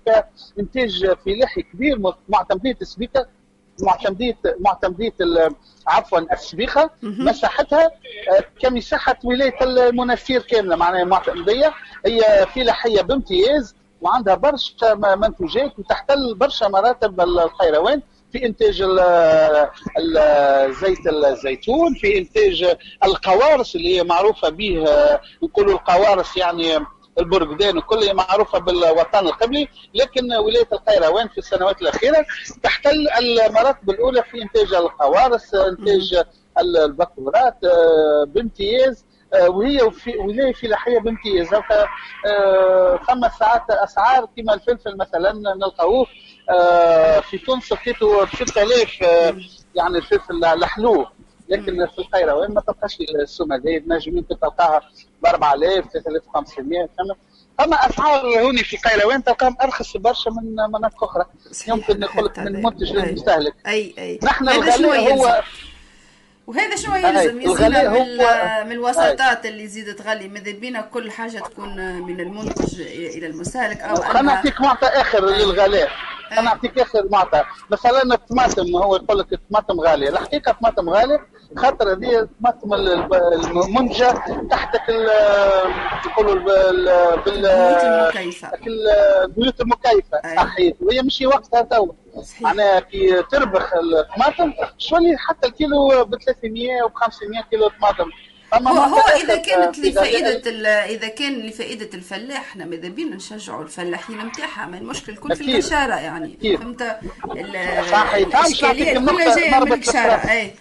كإنتاج فلاحي كبير معتمديه السبيخه معتمديه معتمديه عفوا السبيخه مساحتها كمساحة ولاية المنافير كاملة معناها معتمديه هي فلاحية بامتياز وعندها برشا منتوجات وتحتل برشا مراتب القيروان في إنتاج زيت الزيتون في إنتاج القوارص اللي هي معروفة به نقولوا القوارص يعني البرقدان وكل معروفة بالوطن القبلي لكن ولاية القيروان في السنوات الأخيرة؟ تحتل المراتب الاولى في إنتاج القوارص إنتاج البكورات بامتياز وهي ولاية فلاحية بامتياز. ثم ساعات أسعار كما الفلفل مثلا نلقاوه في تونس لقيته ب 6000 يعني الفلفل الحلو لكن في القيروان ما تلقاش السوم هذه تنجم تلقاها. ب 4000 3500 فما فما أسعار هوني في قيروان تلقاهم؟ أرخص برشا من مناطق أخرى. يمكن نقول لك من منتج للمستهلك أي أي. نحن الغلاء هو وهذا شنو يلزم يزيد من, من الوساطات اللي يزيد تغلي ماذا بينا كل حاجة تكون من المنتج إلى المستهلك أو خلينا نعطيك معطى آخر للغلاء أنا نعطيك اخر معطى. مثلا الطماطم هو يقول لك الطماطم غالية. الحقيقة الطماطم غالية خاطر هذه الطماطم المنتجه تحت نقولوا البيوت المكيفة. البيوت المكيفة. صحيح وهي مش وقتها تو. معناها كي تربخ الطماطم شولي حتى الكيلو ب 300 و 500 كيلو طماطم. هو هو إذا كانت لفائدة إذا كان لفائدة الفلاح إحنا ماذا بينا نشجعوا الفلاحين نتاعها ما المشكل كل في الكشاره يعني فهمت؟ الإشكالية كلها جاية من الكشاره أي.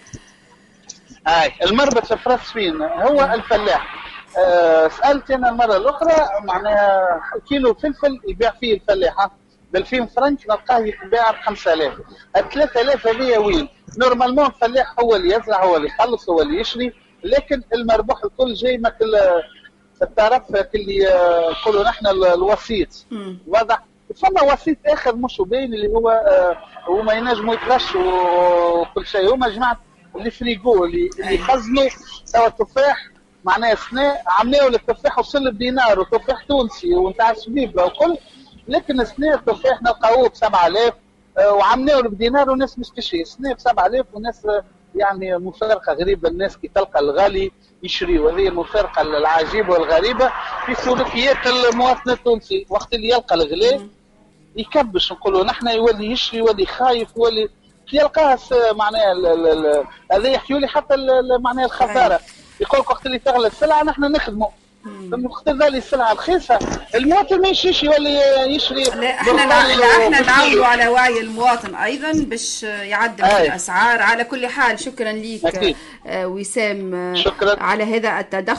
أي. المربط في فراس فين؟ هو الفلاح. أه سألت أنا المره الأخرى معناها كيلو فلفل يبيع فيه الفلاحه ب 2000 فرنك نلقاه يتباع ب 5000 ال 3000 هذه وين؟ نورمالمون الفلاح هو اللي يزرع هو اللي يخلص هو اللي يشري. لكن المربوح الكل جاي مثل الطرف اللي نقولوا نحن الوسيط. واضح. فما وسيط آخر مش باين اللي هو هو ما ينجموا يتغشوا وكل شيء. هما جماعة اللي فريجو اللي يخزنوا توا التفاح معناها سنة عملوا التفاح وصل بدينار وتفاح تونسي ونتاع شبيبه وكل. لكن سنة التفاح نلقاوه ب 7000 وعملوا بدينار والناس مش سنة ب 7000 والناس يعني مفارقه غريبة الناس كي تلقى الغالي يشري وهذه المفارقه العجيبة والغريبة في سلوكيات المواطن التونسي. وقت اللي يلقى الغلاء يكبش نقولوا نحن يولي يشري يولي خايف يولي يلقاها معناها هذا يحكيوا لي حتى معناها الخسارة. يقول وقت اللي تغلى السلعه نحن نخدموا. ذلك السلعة رخيصه المواطن ما يشريش يولي يشري لا إحنا إحنا نعاونوا على وعي المواطن أيضا باش يعدل. الأسعار على كل حال شكرا لك أكيد. وسام شكرا على هذا التدخل